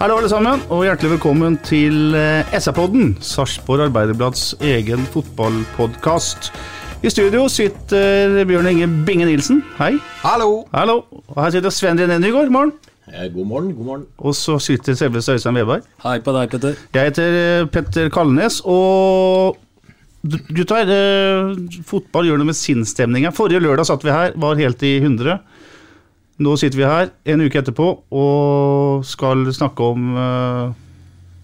Hallo alle sammen, og hjertelig velkommen til eh, SA-podden, Sarpsborg Arbeiderblads egen fotballpodkast. I studio sitter Bjørn Inge Binge Nilsen. Hei. Hallo. Hallo. Og her sitter Sven René Nygaard. Morgen. Eh, God morgen, god morgen. Og så sitter selveste Øystein Weberg. Hei på deg, Petter. Jeg heter eh, Petter Kalnes, og gutter, eh, fotball gjør noe med sinnsstemninga. Forrige lørdag satt vi her, var helt i 100. Nå sitter vi her en uke etterpå og skal snakke om eh,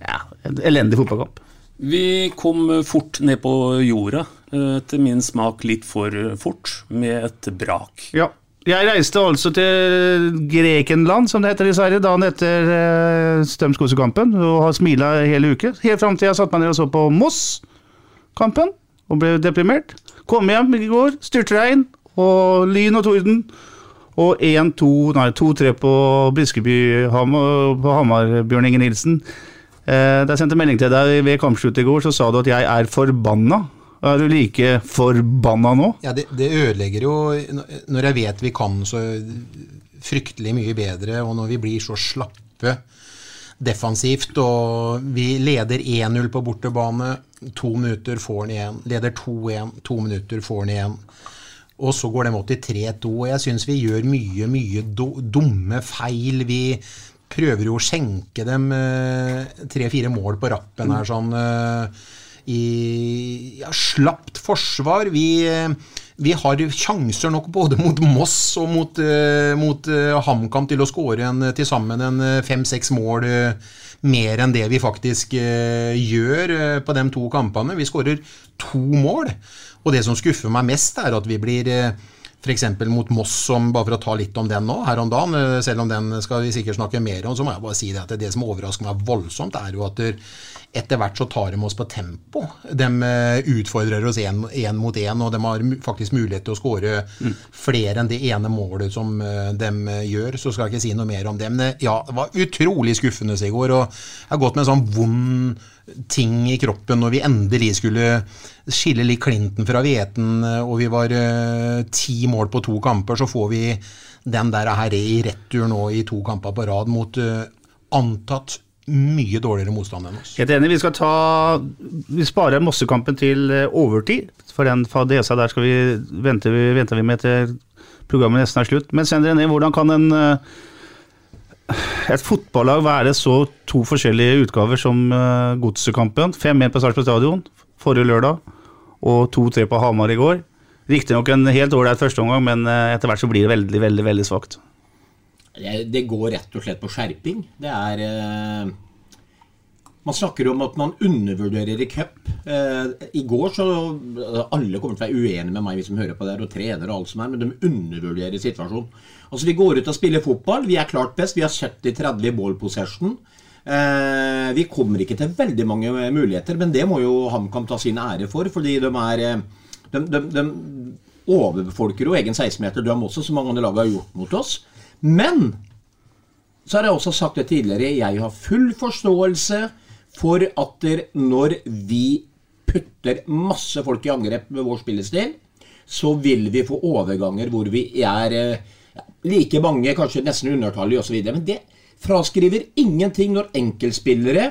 ja, en elendig fotballkamp. Vi kom fort ned på jorda, eh, etter min smak litt for fort, med et brak. Ja. Jeg reiste altså til Grekenland, som det heter i Sverige, dagen etter stømskosekampen, Strømskosekampen, og har smila hele uke. Helt fram til jeg satte meg ned og så på Moss-kampen, og ble deprimert. Kom hjem i går, styrtregn og lyn og torden. Og 1-2, nei 2-3 på Briskeby på Hamar, Bjørn Inge Nilsen. Eh, da jeg sendte melding til deg ved kampslutt i går, så sa du at jeg er forbanna. Er du like forbanna nå? Ja, det, det ødelegger jo Når jeg vet vi kan så fryktelig mye bedre, og når vi blir så slappe defensivt, og vi leder 1-0 på bortebane, to minutter får den igjen. Leder 2-1, to minutter får den igjen. Og så går de opp til 3-2, og jeg syns vi gjør mye, mye dumme feil. Vi prøver jo å skjenke dem tre-fire mål på rappen her, sånn eh, i ja, slapt forsvar. Vi, eh, vi har sjanser nok både mot Moss og mot, eh, mot eh, HamKam til å skåre til sammen en eh, fem-seks mål eh, mer enn det vi faktisk eh, gjør eh, på de to kampene. Vi skårer to mål. Og det som skuffer meg mest, er at vi blir eh, F.eks. mot Moss, som, bare for å ta litt om den nå, her om dagen, eh, selv om den skal vi sikkert snakke mer om, så må jeg bare si det at det som overrasker meg voldsomt, er jo at etter hvert så tar de oss på tempo. De eh, utfordrer oss én mot én, og de har faktisk mulighet til å skåre flere enn det ene målet som de gjør. Så skal jeg ikke si noe mer om det. Men ja, det var utrolig skuffende i går. Og jeg har gått med en sånn vond ting i kroppen når vi endelig skulle skille litt klinten fra hveten, eh, og vi var eh, ti mål på to kamper, så får vi den der her i retur nå i to kamper på rad mot eh, antatt mye dårligere motstand enn oss. Helt enig. Vi skal ta Vi sparer Mossekampen til overtid. For den fadesa der skal vi venter vi, venter vi med til programmet nesten er slutt. Men send dere ned. Hvordan kan en et fotballag være så to forskjellige utgaver som uh, Godsekampen? 5-1 på Sarpsborg stadion forrige lørdag, og 2-3 på Hamar i går. Riktignok en helt ålreit førsteomgang, men uh, etter hvert så blir det veldig, veldig, veldig svakt. Det går rett og slett på skjerping. Det er eh, Man snakker om at man undervurderer i cup. Eh, I går så Alle kommer til å være uenige med meg, vi som hører på det, her, og trener og alt som er, men de undervurderer situasjonen. Altså Vi går ut og spiller fotball. Vi er klart best. Vi har 70-30 ball possession. Eh, vi kommer ikke til veldig mange muligheter, men det må jo HamKam ta sin ære for, fordi de er eh, de, de, de overbefolker jo egen 16-meter, de også, som mange andre lag har gjort mot oss. Men så har jeg også sagt det tidligere, jeg har full forståelse for at der, når vi putter masse folk i angrep med vår spillestil, så vil vi få overganger hvor vi er eh, like mange, kanskje nesten undertallige osv. Men det fraskriver ingenting når enkeltspillere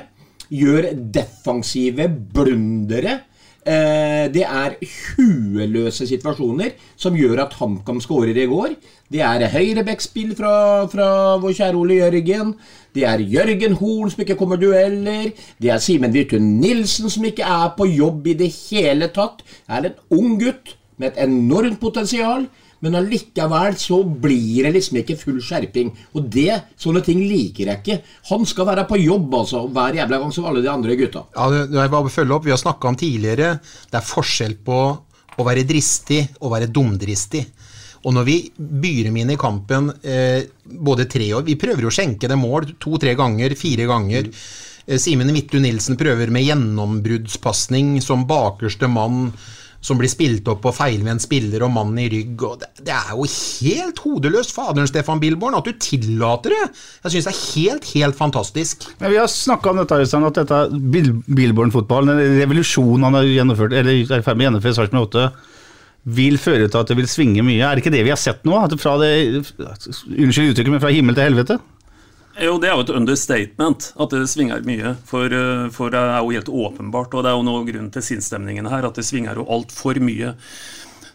gjør defensive blundere. Eh, det er hueløse situasjoner som gjør at HamKam skårer i går. Det er høyrebackspill fra, fra vår kjære Ole Jørgen. Det er Jørgen Horn som ikke kommer dueller. Det er Simen Virtun Nilsen som ikke er på jobb i det hele tatt. Det er en ung gutt med et enormt potensial. Men allikevel så blir det liksom ikke full skjerping. Og det, sånne ting liker jeg ikke. Han skal være på jobb altså, hver jævla gang som alle de andre gutta. Ja, er bare følge opp. Vi har snakka om tidligere, det er forskjell på å være dristig og være dumdristig. Og når vi byr dem inn i kampen eh, både tre år Vi prøver jo å skjenke dem mål to-tre ganger, fire ganger. Eh, Simen Midtu Nilsen prøver med gjennombruddspasning som bakerste mann som blir spilt opp på feilvendt spiller og mann i rygg. Og det, det er jo helt hodeløst, faderen Stefan Bilborn, at du tillater det. Jeg syns det er helt, helt fantastisk. Men Vi har snakka om dette, Øystein, at dette Bil Billborn-fotballen, den revolusjonen han har gjennomført, eller er i ferd med å gjennomføre i Sarpsborg 8, vil føre til at det vil svinge mye. Er det ikke det vi har sett nå? Fra det, unnskyld uttrykket, men fra himmel til helvete? Jo, det er jo et understatement at det svinger mye. For, eh, for det er jo helt åpenbart, og det er jo noe grunn til sinnsstemningen her, at det svinger jo altfor mye.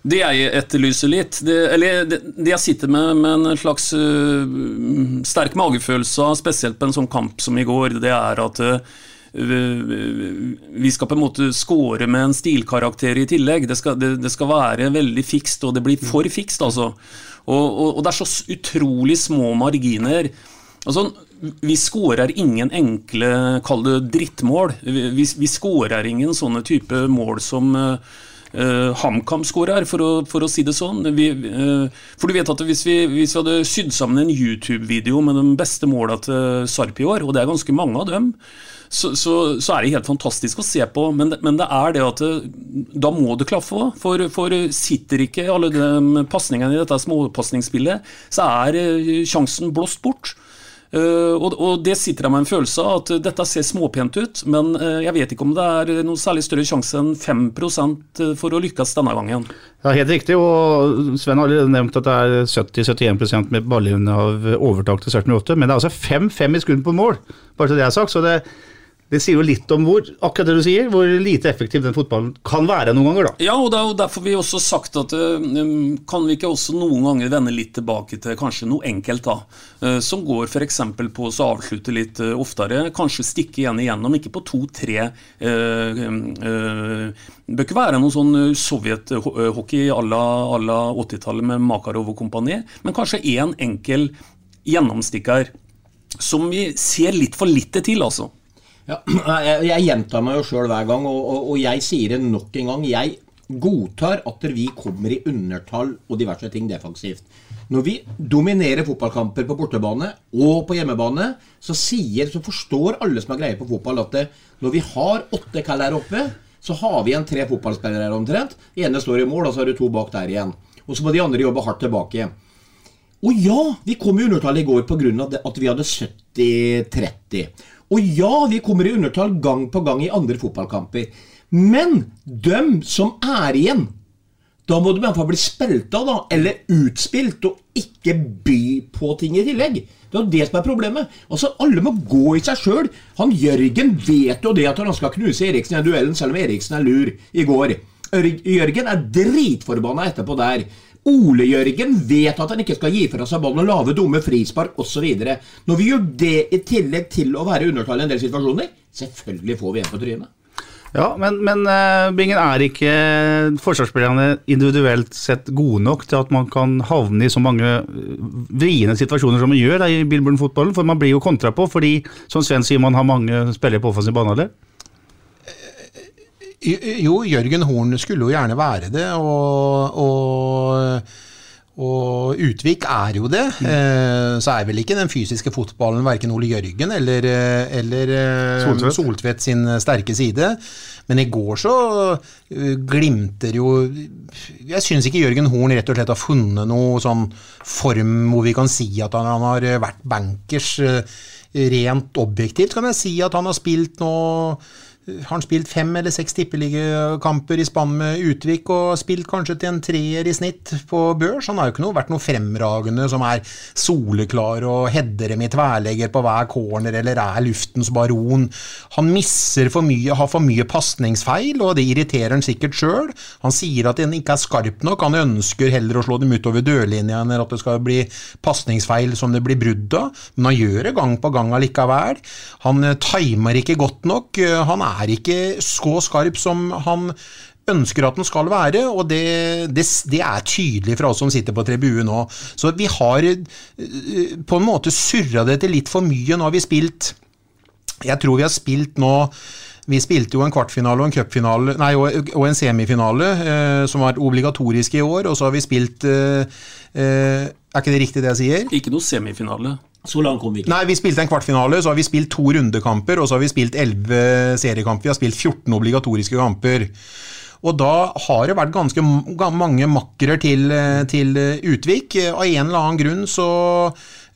Det jeg etterlyser litt, det, eller det, det jeg sitter med med en slags uh, sterk magefølelse av, spesielt på en sånn kamp som i går, det er at uh, vi skal på en måte score med en stilkarakter i tillegg. Det skal, det, det skal være veldig fikst, og det blir for fikst, altså. Og, og, og det er så utrolig små marginer. Altså, vi skårer ingen enkle, kall det drittmål. Vi, vi, skårer ingen sånne type mål som eh, HamKam skårer, for, å- for å si det sånn. Vi, uh, for du vet at hvis vi, hvis vi hadde sydd sammen en YouTube-video med de beste måla til Sarp i år, og det er ganske mange av dem, så, så, så er det helt fantastisk å se på. Men, men det er det at det, da må det klaffe òg. For, for sitter ikke alle de pasningene i dette småpasningsspillet, så er sjansen blåst bort. Eh, og, og det sitter jeg med en følelse av at dette ser småpent ut, men eh, jeg vet ikke om det er noe særlig større sjanse enn 5% for å lykkes denne gangen. Ja, Helt riktig, og Sven har allerede nevnt at det er 70-71% med av overtak til 78, men det er altså 5-5 i skudd på mål, bare så det er sagt. så det det sier jo litt om hvor akkurat det du sier, hvor lite effektiv den fotballen kan være noen ganger. da. Ja, og det er jo derfor vi også sagt at eh, kan vi ikke også noen ganger vende litt tilbake til kanskje noe enkelt, da. eh, som går f.eks. på å avslutte litt eh, oftere. Kanskje stikke igjen igjennom, ikke på to-tre. Det bør ikke være noe sånn sovjethockey à la la 80-tallet med Makarov og kompani, men kanskje én enkel gjennomstikker. Som vi ser litt for lite til, altså. Ja, jeg, jeg gjentar meg jo sjøl hver gang, og, og, og jeg sier det nok en gang. Jeg godtar at vi kommer i undertall og diverse ting defensivt. Når vi dominerer fotballkamper på bortebane og på hjemmebane, så, sier, så forstår alle som har greie på fotball, at det, når vi har åtte kall her oppe, så har vi igjen tre fotballspillere her omtrent. Den ene står i mål, og så har du to bak der igjen. Og så må de andre jobbe hardt tilbake. Og ja, vi kom i undertall i går pga. at vi hadde 70-30. Og ja, vi kommer i undertall gang på gang i andre fotballkamper. Men dem som er igjen, da må de i hvert fall bli spilt av, da. Eller utspilt, og ikke by på ting i tillegg. Det er det som er problemet. Altså, Alle må gå i seg sjøl. Han Jørgen vet jo det at han skal knuse Eriksen i duellen, selv om Eriksen er lur i går. Jørgen er dritforbanna etterpå der. Ole Jørgen vet at han ikke skal gi fra seg ballen og lave dumme frispark osv. Når vi gjør det i tillegg til å være undertall i en del situasjoner, selvfølgelig får vi en på trynet. Ja, men, men uh, Bingen, er ikke forsvarsspillerne individuelt sett gode nok til at man kan havne i så mange eh, vriene situasjoner som man gjør da, i Billborn-fotballen? For man blir jo kontra på, fordi som Sven sier, man har mange spillere på offensiv banehalvdel. Jo, Jørgen Horn skulle jo gjerne være det, og, og, og Utvik er jo det. Mm. så er vel ikke den fysiske fotballen verken Ole Jørgen eller, eh, eller eh, Soltvedt. Soltvedt sin sterke side. Men i går så eh, glimter jo Jeg syns ikke Jørgen Horn rett og slett har funnet noe sånn form hvor vi kan si at han, han har vært bankers. eh, Rent objektivt kan jeg si at han har spilt nå har han spilt fem eller seks tippeligakamper i spann med Utvik, og spilt kanskje til en treer i snitt på børs. Han har jo ikke noe, vært noe fremragende som er soleklar og header dem i tverlegger på hver corner eller er luftens baron. Han misser for mye, har for mye pasningsfeil, og det irriterer han sikkert sjøl. Han sier at den ikke er skarp nok, han ønsker heller å slå dem utover dørlinja enn at det skal bli pasningsfeil som det blir brudd av, men han gjør det gang på gang allikevel. Han eh, timer ikke godt nok. Eh, Han er ikke så skarp som han ønsker at den skal være, og det, det, det er tydelig fra oss som sitter på tribunen nå. Så vi har eh, på en måte surra det til litt for mye. Nå har vi spilt Jeg tror vi har spilt nå vi spilte jo en kvartfinale og en cupfinale, nei, og en semifinale, eh, som var obligatorisk i år, og så har vi spilt eh, eh, Er ikke det riktig det jeg sier? Ikke noe semifinale. Så langt kom vi ikke. Nei, vi spilte en kvartfinale, så har vi spilt to rundekamper, og så har vi spilt elleve seriekamper. Vi har spilt 14 obligatoriske kamper. Og da har det vært ganske mange makkere til, eh, til eh, Utvik. Eh, Av en eller annen grunn så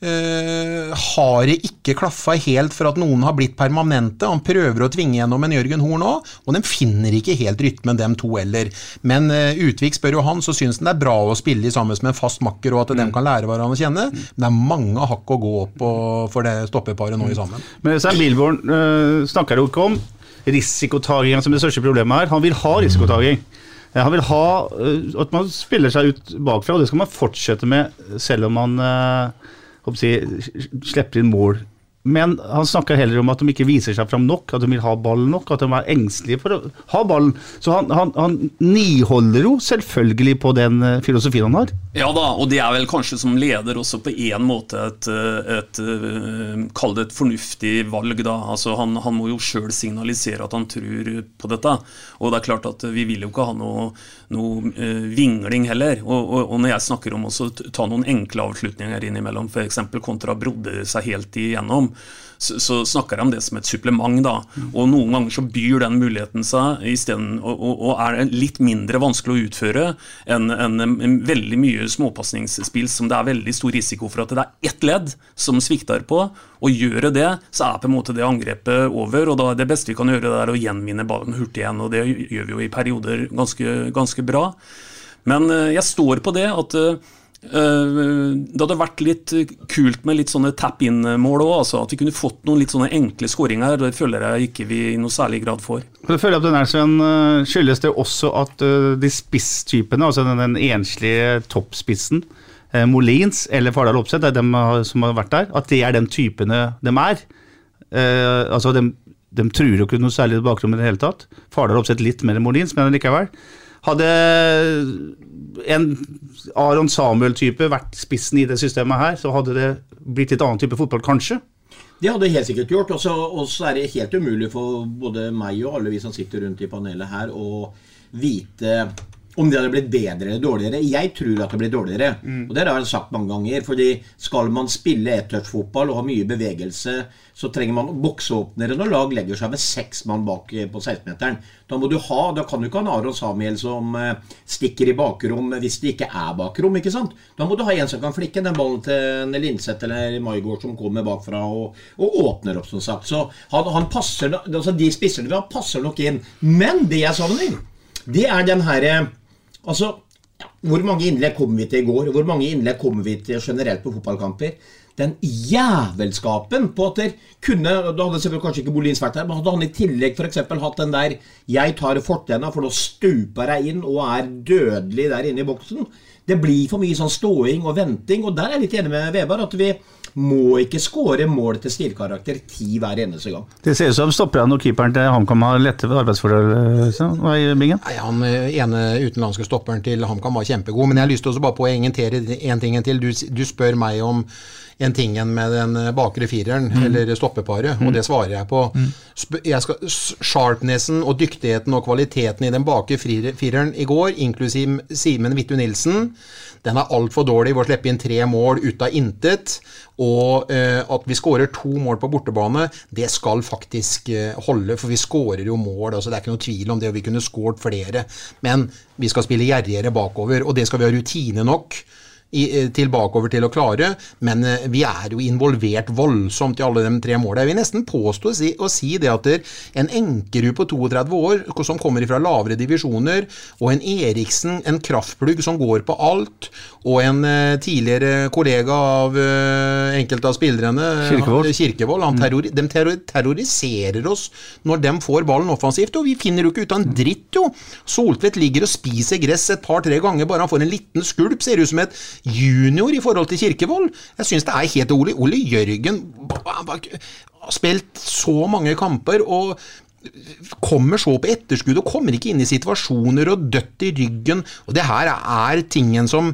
eh, har det ikke klaffa helt for at noen har blitt permanente. Han prøver å tvinge gjennom en Jørgen Horn òg, og de finner ikke helt rytmen, dem to heller. Men eh, Utvik, spør jo han, så syns han det er bra å spille sammen med en fast makker, og at de kan lære hverandre å kjenne. Men det er mange hakk å gå på for det stoppeparet nå i sammen. Men Sam Milborn øh, snakker jo ikke om risikotaking som det største problemet her. Han vil ha risikotaking. Eh, Han vil ha øh, at man spiller seg ut bakfra, og det skal man fortsette med selv om man øh, si, slipper inn mål. Men han snakker heller om at de ikke viser seg fram nok, at de vil ha ballen nok, at de er engstelige for å ha ballen. Så han, han, han niholder jo selvfølgelig på den øh, filosofien han har. Ja da, og det er vel kanskje som leder også på én måte et, et, et, eh, Kall det et fornuftig valg, da. Altså han, han må jo sjøl signalisere at han tror på dette. Og det er klart at vi vil jo ikke ha noe, noe uh, vingling heller. Og, og, og når jeg snakker om å ta noen enkle avslutninger innimellom, f.eks. kontra brodde seg helt igjennom, så, så snakker jeg om det som et supplement. da, Og noen ganger så byr den muligheten seg isteden, og, og, og er litt mindre vanskelig å utføre enn en, en veldig mye småpasningsspill som det er veldig stor risiko for at det er ett ledd som svikter på. Og gjør det så er på en måte det angrepet over. og da Det beste vi kan gjøre, det er å gjenvinne ballen hurtig igjen. og Det gjør vi jo i perioder ganske, ganske bra. Men eh, jeg står på det at eh, det hadde vært litt kult med litt sånne tap-in-mål òg. Altså, at vi kunne fått noen litt sånne enkle skåringer. Det føler jeg ikke vi i noe særlig grad får. Jeg føler at den her, Sven, øh, skyldes det også at øh, de spisstypene, altså den, den enslige toppspissen, eh, Molins eller Fardal Opseth, det er dem som har vært der, at det er den typene de er. Eh, altså, de, de truer jo ikke noe særlig i bakrommet i det hele tatt. Fardal Opseth litt mer enn Molins, men likevel. Hadde en Aron Samuel-type vært spissen i det systemet her, så hadde det blitt litt annen type fotball, kanskje. Det hadde det helt sikkert gjort. Og så er det helt umulig for både meg og alle vi som sitter rundt i panelet her, å vite om det hadde blitt bedre eller dårligere. Jeg tror at det blir dårligere. Og det har jeg sagt mange ganger. fordi skal man spille ettouch-fotball og ha mye bevegelse, så trenger man bokseåpnere når lag legger seg med seks mann bak eh, på 16-meteren. Da må du ha, da kan du ikke ha en Aron Samuel som eh, stikker i bakrom hvis det ikke er bakrom. ikke sant? Da må du ha en som kan flikke den ballen til en Linseth eller Maigård som kommer bakfra og, og åpner opp, som sagt. Så han, han passer, altså de spisserne vi har, passer nok inn. Men det jeg savner, det er den herre Altså, ja, hvor mange innlegg kommer vi til i går? Hvor mange innlegg kommer vi til generelt på fotballkamper? Den jævelskapen på at der kunne Da hadde selvfølgelig kanskje ikke Bolins vært der, men hadde han i tillegg eksempel hatt den der 'jeg tar fortenna, for nå stuper jeg inn og er dødelig der inne i boksen'. Det blir for mye sånn ståing og venting, og der er jeg litt enig med Veberg. At vi må ikke skåre mål til stilkarakter ti hver eneste gang. Det ser ut som stopperne og keeperen til HamKam har lette arbeidsfordel. så, er Bingen? Nei, Han eh, ene utenlandske stopperen til HamKam var kjempegod, men jeg har lyst til å bare poengtere en ting til. Du, du spør meg om en tingen med den bakre fireren, Mm. eller stoppeparet, og det svarer jeg på. Mm. jeg skal, sharpnessen og dyktigheten og kvaliteten i den bakre fireren i går, inklusiv Simen Vittu Nilsen, den er altfor dårlig ved å slippe inn tre mål ut av intet. Og eh, at vi skårer to mål på bortebane, det skal faktisk eh, holde, for vi skårer jo mål. altså Det er ikke noe tvil om det, og vi kunne skåret flere. Men vi skal spille gjerrigere bakover, og det skal vi ha rutine nok i, eh, tilbakeover til å klare, men eh, vi er jo involvert voldsomt i alle de tre målene. Jeg vil nesten påstå å si, å si det at der, en Enkerud på 32 år, som kommer fra lavere divisjoner, og en Eriksen, en kraftplugg som går på alt, og en uh, tidligere kollega av uh, enkelte av spillerne, Kirkevold. han- Kirkevold han mm. de terror, terroriserer oss når de får ballen offensivt, og vi finner jo ikke ut av en dritt, jo. Soltvedt ligger og spiser gress et par-tre ganger, bare han får en liten skulp, ser ut som et junior i forhold til Kirkevold. Jeg syns det er helt Ole, Ole Jørgen har spilt så mange kamper og kommer så på etterskudd og kommer ikke inn i situasjoner og dødt i ryggen. Og det her er tingen som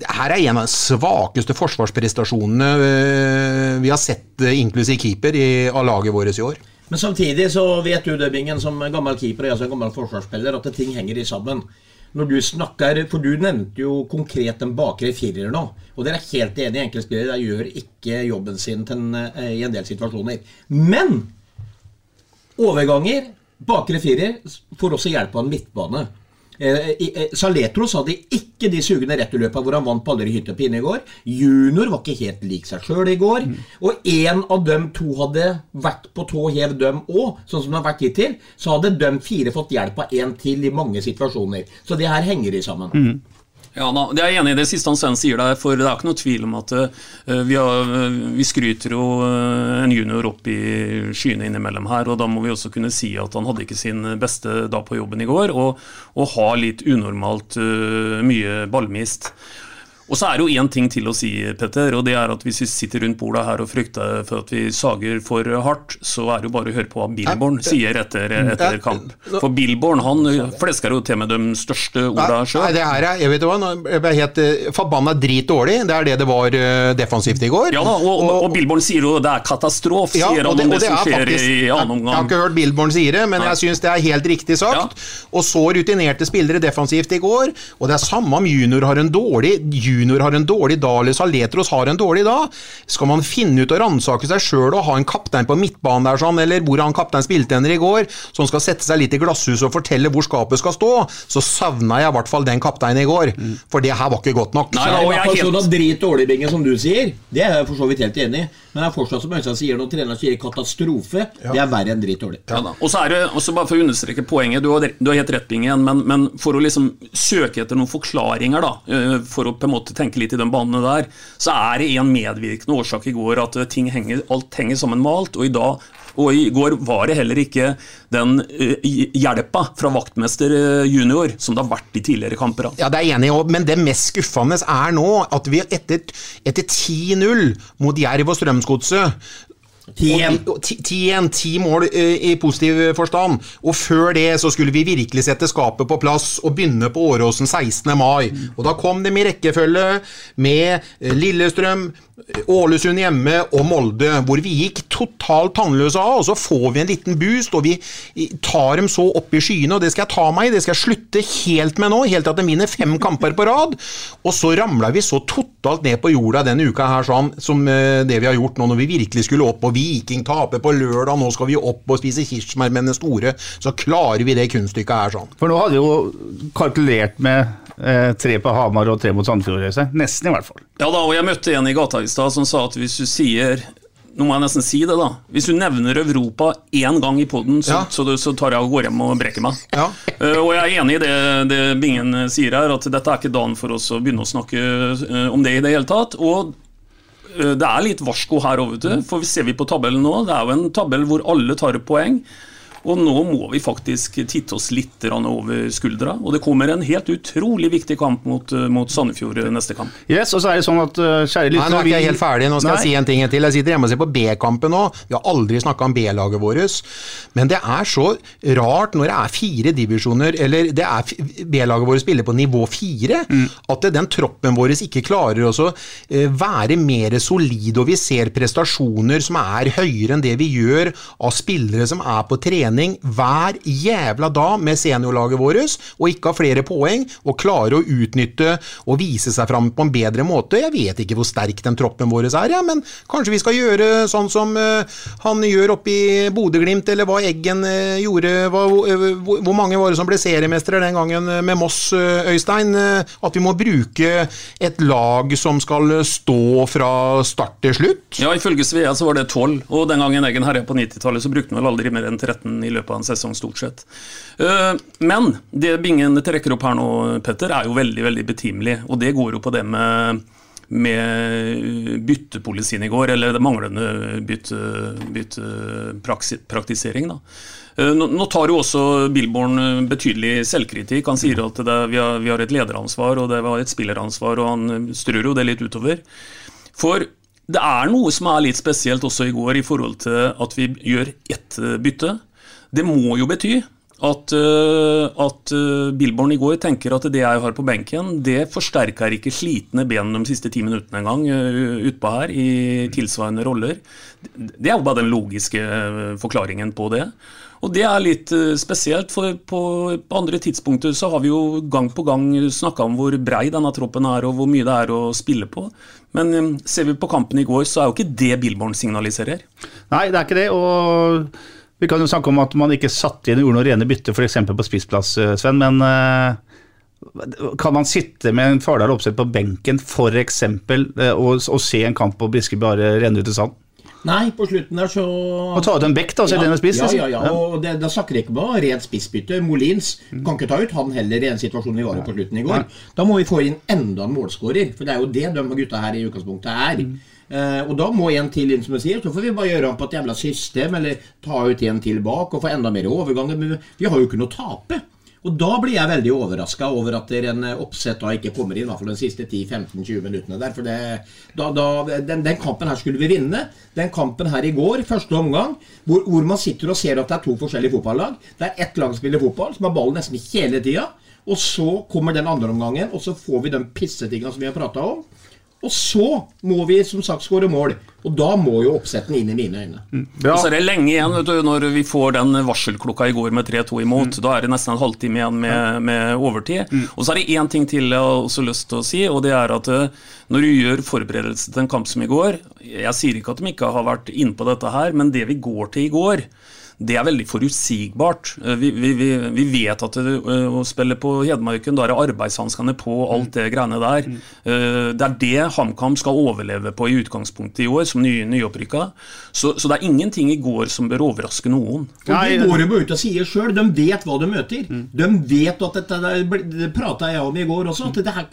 her er en av de svakeste forsvarsprestasjonene øh, vi har sett, øh, inklusiv keeper, i, av laget vårt i år. Men samtidig så vet du døbingen som gammel keeper og jeg som gammel forsvarsspiller, at ting henger i sammen. Når du snakker, For du nevnte jo konkret den bakre firer nå. Og dere er helt enige. Enkeltspillere gjør ikke jobben sin en, eh, i en del situasjoner. Men overganger, bakre firer, får også hjelp av en midtbane. Eh, eh, Saletros hadde ikke de sugende returløpa hvor han vant på alle hyttepinne i går. Junior var ikke helt lik seg sjøl i går. Og én av dem to hadde vært på tå hev, dem òg, sånn som det har vært hittil. Så hadde dem fire fått hjelp av én til i mange situasjoner. Så det her henger i sammen. Ja, da, det er jeg enig i det siste han Sven sier der, for det er ikke noe tvil om at uh, vi, har, eh, vi skryter jo uh, en junior opp i skyene innimellom her, og da må vi også kunne si at han hadde ikke sin beste dag på jobben i går, og, og har litt unormalt uh, mye ballmist. Og så er det jo én ting til å si, Petter, og det er at hvis vi sitter rundt bordet her og frykter for at vi sager for hardt, så er det jo bare å høre på hva Billborn sier etter, etter kamp. For Billborn han flesker jo til med de største orda Nei, det her er, jeg vet hva, jeg ble helt eh, forbanna drit dårlig. Det er det det var eh, defensivt i går. Ja da, og, og, og Billborn sier jo det er katastrofe, Ja, sier og han om det, det som er skjer faktisk- i annen omgang. jeg har ikke hørt Billborn si det, men Nei. jeg syns det er helt riktig sagt. Og så rutinerte spillere defensivt i går. Og det er samme om junior har en dårlig Junior har en dårlig dag, eller Saletros har en dårlig dag. Skal man finne ut og ransake seg sjøl og ha en kaptein på midtbanen der sånn, eller hvor han kaptein spilte henne i går, som skal sette seg litt i glasshuset og fortelle hvor skapet skal stå, så savna jeg i hvert fall den kapteinen i går. For det her var ikke godt nok. Nei, det er i hvert fall sånn at drit dårlig, Bingen, som du sier. Det er jeg for så vidt helt enig i. Men det er fortsatt som Øystein sier, når treneren sier katastrofe, det er verre enn drit dårlig. Ja da. Og så er det, også bare for å understreke poenget, du har, du har helt rett, Bingen, men, men for å liksom søke etter noen forklaringer, da, eh, for å på en måte tenke litt i den banene der, så er det en medvirkende årsak i går at henger, alt henger alt, og i dag og i går var det heller ikke den uh, hjelpa fra vaktmester eh, junior som det har vært i tidligere kamper. Ja, det er enig men det mest skuffende er nå at vi etter, etter 10-0 mot Jerv og Strømsgodset 10-1. og- og ti- 10-1, ti mål eh, i positiv forstand. Og før det så skulle vi virkelig sette skapet på plass og begynne på Åråsen 16. mai. Og da kom de i rekkefølge med eh, Lillestrøm, Ålesund hjemme og Molde, hvor vi gikk totalt tannløse av. Og så får vi en liten boost, og vi tar dem så opp i skyene, og det skal jeg ta meg i. Det skal jeg slutte helt med nå, helt til at de vinner fem kamper på rad. Og så ramla vi så totalt ned på jorda denne uka her, sånn som eh, det vi har gjort nå, når vi virkelig skulle opp, og Viking taper på lørdag, nå skal vi opp og spise kirsebær med den store, så klarer vi det kunststykket her sånn. For nå hadde vi jo kalkulert med eh, tre på Hamar og tre mot Sandfjord-reise. Nesten, i hvert fall. Ja da, og jeg møtte en i gata i stad som sa at hvis du sier nå må jeg nesten si det, da. Hvis du nevner Europa én gang i poden, så, Ja. så, så tar jeg og går hjem og brekker meg. Eh, og jeg er enig i det, det Bingen sier her, at dette er ikke dagen for oss å begynne å snakke uh, om det i det hele tatt. Og eh, det er litt varsko her òg, vet du. For ser vi på tabellen nå, det er jo en tabell hvor alle tar poeng. Og nå må vi faktisk titte oss litt over skuldra. Og det kommer en helt utrolig viktig kamp mot, eh, mot Sandefjord neste kamp. Yes, og så er det sånn at eh, kjære Nei, nå er ikke jeg helt ferdig. Nå skal Nei. jeg si en ting til. Jeg sitter hjemme og ser på B-kampen nå. Vi har aldri snakka om B-laget vårt. Men det er så rart når det er fire divisjoner, eller det er B-laget vårt spiller på nivå fire, Mm. at den troppen vår ikke klarer også eh, være mer solid, og vi ser prestasjoner som er høyere enn det vi gjør av spillere som er på trening trening hver jævla dag med seniorlaget vårt, og ikke ha flere poeng, og klare å utnytte og vise seg fram på en bedre måte. Jeg vet ikke hvor sterk den troppen vår er, ja, men kanskje vi skal gjøre sånn som uh, han gjør oppe i Bodø-Glimt, eller hva Eggen uh, gjorde. Hva, uh, hvor, mange var det som ble seriemestere den gangen med Moss, Øystein? at vi må bruke et lag som skal stå fra start til slutt? Ja, ifølge Svea så var det 12, og den gangen Eggen herja på 90-tallet, så brukte han vel aldri mer enn 13 i løpet av en sesong, stort sett. Men det Bingen trekker opp her nå, Petter, er jo veldig, veldig betimelig, og det går jo på det med med byttepolicyen i går, eller det manglende byttepraktisering. Bytte eh, nå, tar jo også Billborn eh, betydelig selvkritikk. Han sier at det, vi, har, vi, har, et lederansvar og det var et spilleransvar, og han strør jo det litt utover. For det er noe som er litt spesielt også i går i forhold til at vi gjør ett bytte. Det må jo bety at, uh, at uh, Billborn i går tenker at det jeg har på benken, det forsterker ikke slitne ben de siste ti minuttene engang uh, utpå her i tilsvarende roller. Det er jo bare den logiske forklaringen på det. Og det er litt spesielt, for på, andre tidspunkter så har vi jo gang på gang snakka om hvor brei denne troppen er, og hvor mye det er å spille på. Men ser vi på kampen i går, så er jo ikke det Billborn signaliserer. Nei, det er ikke det. og vi kan jo snakke om at man ikke satte inn og gjorde noe rene bytte f.eks. på spissplass, eh, Sven. Men uh, kan man sitte med en Fardal Opseth på benken f.eks. Uh, og, og se en kamp på Briske bare renne ut i sand? Nei, på slutten der så Og ta ut en bekk, da, så ja, den er spiss? Ja, ja, ja. og det, Da snakker jeg ikke bare rent spissbytte. Molins kan ikke ta ut han heller i en situasjon vi var i på slutten i går. Da må vi få inn enda en målskårer, for det er jo det de gutta her i utgangspunktet er. Mm. Uh, og da må en til inn, som du sier. Så får vi bare gjøre om på et jævla system, eller ta ut en til bak og få enda mer overganger. Men vi har jo ikke noe å tape. Og da blir jeg veldig overraska over at en oppsett da ikke kommer inn, i hvert fall de siste 10-15-20 minuttene der. For det, da, da, den, den, kampen her skulle vi vinne. Den kampen her i går, første omgang, hvor, hvor, man sitter og ser at det er to forskjellige fotballag. Det er ett lag som spiller fotball, som har ballen nesten hele tida. Og så kommer den andre omgangen, og så får vi den pissetinga som vi har prata om. Og så må vi som sagt skåre mål. Og da må jo oppsetten inn i mine øyne. Mm. Ja. Og så er det lenge igjen vet du, når vi får den varselklokka i går med 3-2 imot. Mm. Da er det nesten en halvtime igjen med, med overtid. Mm. Og så er det én ting til jeg har også lyst til å si, og det er at eh, når du gjør forberedelse til en kamp som i går Jeg sier ikke at de ikke har vært inne på dette her, men det vi går til i går det er veldig forutsigbart. Eh, vi, vi, vi vet at det, eh, å spille på Hedmarken, da er arbeidshanskene på, alt det greiene der. Mm. Eh, det er det HamKam skal overleve på i utgangspunktet i år, som ny, nyopprykka. Så, så, det er ingenting i går som bør overraske noen. Nei, Det går jo ut og sier sjøl. De vet hva de møter. Mm. De vet at dette Det prata jeg om i går også. at her,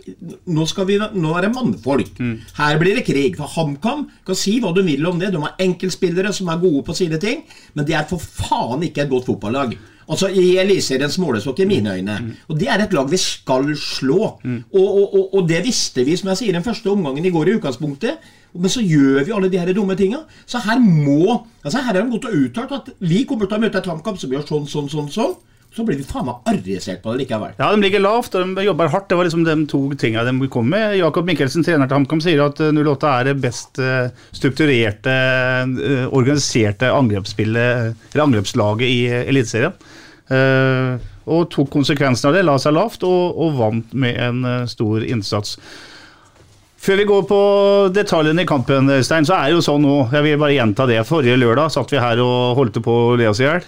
nå, vi, nå, er det mannfolk. Mm. Her blir det krig. For HamKam kan si hva du vil om det. De har enkeltspillere som er gode på sine ting, men det er for faen ikke et godt fotballag. Altså I Eliteseriens målestokk, i mine øyne. Mm. Og Det er et lag vi skal slå. Mm. Og, og, og, og, det visste vi, som jeg sier, den første omgangen i går i utgangspunktet. Men så gjør vi alle de her dumme tinga. Så her må altså Her er de godt og uttalt at vi kommer til å møte et kampkamp som gjør sånn, sånn, sånn. sånn så blir vi faen meg arresert på det likevel. Ja, de ligger lavt og de jobber hardt. Det var liksom de to tingene de kom med. Jakob Mikkelsen, trener til HamKam, sier at 08 eh, er det best strukturerte, strukturerte, angrepsspillet, organiserte angrepslaget i Eliteserien. Og tok konsekvensen av det, la seg lavt og, og vant med en stor innsats. Før vi går på detaljene i kampen, Stein, så er det jo sånn nå Jeg vil bare gjenta det. Forrige lørdag satt vi her og holdt på å le oss i hjel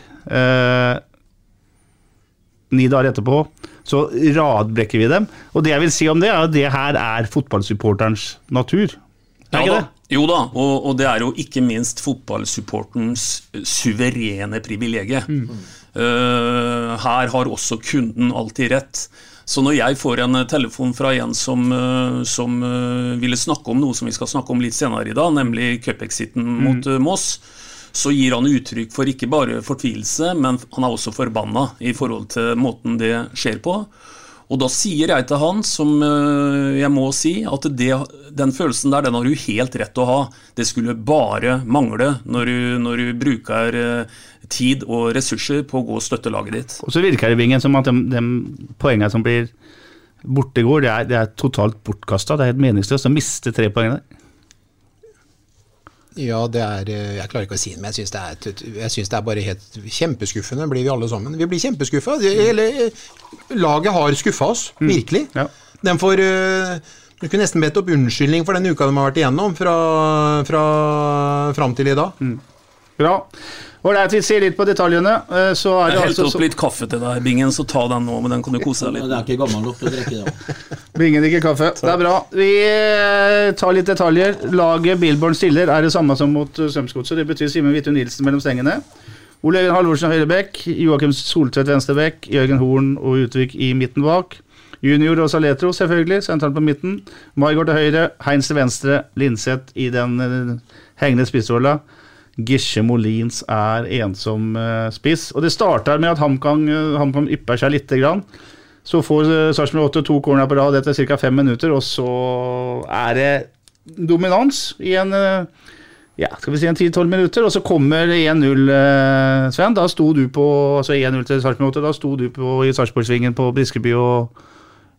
ni dager etterpå, så radbrekker vi dem. Og det jeg vil si om det, er at det her er fotballsupporterens natur. Er ja, det? Jo da, og, og, det er jo ikke minst fotballsupporterens suverene privilegium. Mm. Uh, her har også kunden alltid rett. Så når jeg får en telefon fra en som, uh, som ville snakke om noe som vi skal snakke om litt senere i dag, nemlig cupexiten mm. mot Moss, så gir han uttrykk for ikke bare fortvilelse, men han er også forbanna i forhold til måten det skjer på. Og da sier jeg til han, som eh, jeg må si, at det, den følelsen der, den har du helt rett til å ha. Det skulle bare mangle når du, når du bruker eh, tid og ressurser på å gå og støtte laget ditt. Og så virker det Bingen, som at de, de poengene som blir borte går, det er, det er totalt bortkasta. Det er helt meningsløst å miste tre poeng der. Ja, det er eh, Jeg klarer ikke å si det, men jeg syns det, det er bare helt kjempeskuffende. Blir vi alle sammen. Vi blir kjempeskuffa. Hele eh, laget har skuffa oss, virkelig. den får eh, Du kunne nesten bedt opp unnskyldning for den uka de har vært igjennom, fra, fra fram til i dag. Bra. Ålreit, vi ser litt på detaljene. eh, Så er det Jeg altså helte opp litt kaffe til deg, Bingen, så ta den nå, men den kan du kose deg litt Det er ikke gammel nok til å drikke da. Bingen drikker kaffe. Det er bra. Vi eh, tar litt detaljer. Laget Billborn stiller er det samme som mot eh, Strømsgodset. Det betyr Simen Hvithun Nilsen mellom stengene. Ole Jørgen Halvorsen høyrebekk. Joakim Soltvedt venstrebekk. Jørgen Horn og Utvik i midten bak. Junior og Saletro, selvfølgelig, sentralt på midten. Maigard til høyre. Heinz til venstre. Linseth i den hengende spissrolla. Gisje Molins er ensom eh, spiss. Og det starter med at HamKam eh, HamKam ypper seg lite grann. Så får uh, Sarpsborg 8 to corner på rad etter ca. fem minutter, og så er det dominans i en eh, ja, skal vi si en 10-12 minutter, og så kommer 1-0, eh, Sven. Da sto du på altså 1-0 til Sarpsborg 8, da sto du på, i Sarpsborgsvingen på Briskeby og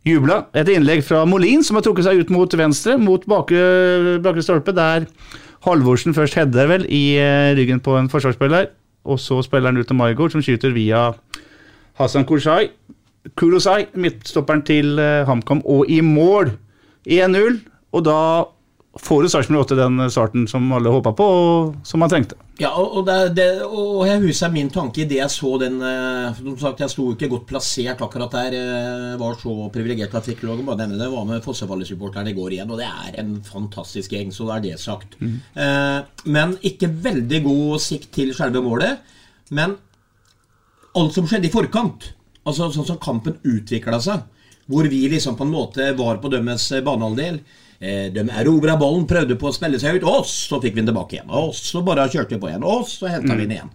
jubla. Et innlegg fra Molin, som har trukket seg ut mot venstre, mot bakre, bakre stolpe, der Halvorsen først header vel i eh, ryggen på en forsvarsspiller, og så spiller han ut til Margot, som skyter via Hassan Kursai. Kurosai, midtstopperen til eh, HamKam, og i mål 1-0. Og da får jo Sarpsborg 8 den starten som alle håpa på, og som man trengte. Ja, og, det, det, og jeg husker min tanke idet jeg så den eh, Som sagt, jeg sto ikke godt plassert akkurat der. eh, Var så privilegert at jeg fikk lov å nevne det. Var med Fossefallet-supporterne i går igjen, og det er en fantastisk gjeng, så da er det sagt. Eh, men ikke veldig god sikt til selve målet. Men alt som skjedde i forkant, altså sånn som kampen utvikla seg, hvor vi liksom på en måte var på dømmes banehalvdel eh, De erobra ballen, prøvde på å spille seg ut, og så fikk vi den tilbake igjen. Og så bare kjørte vi på igjen, og så henta vi den igjen.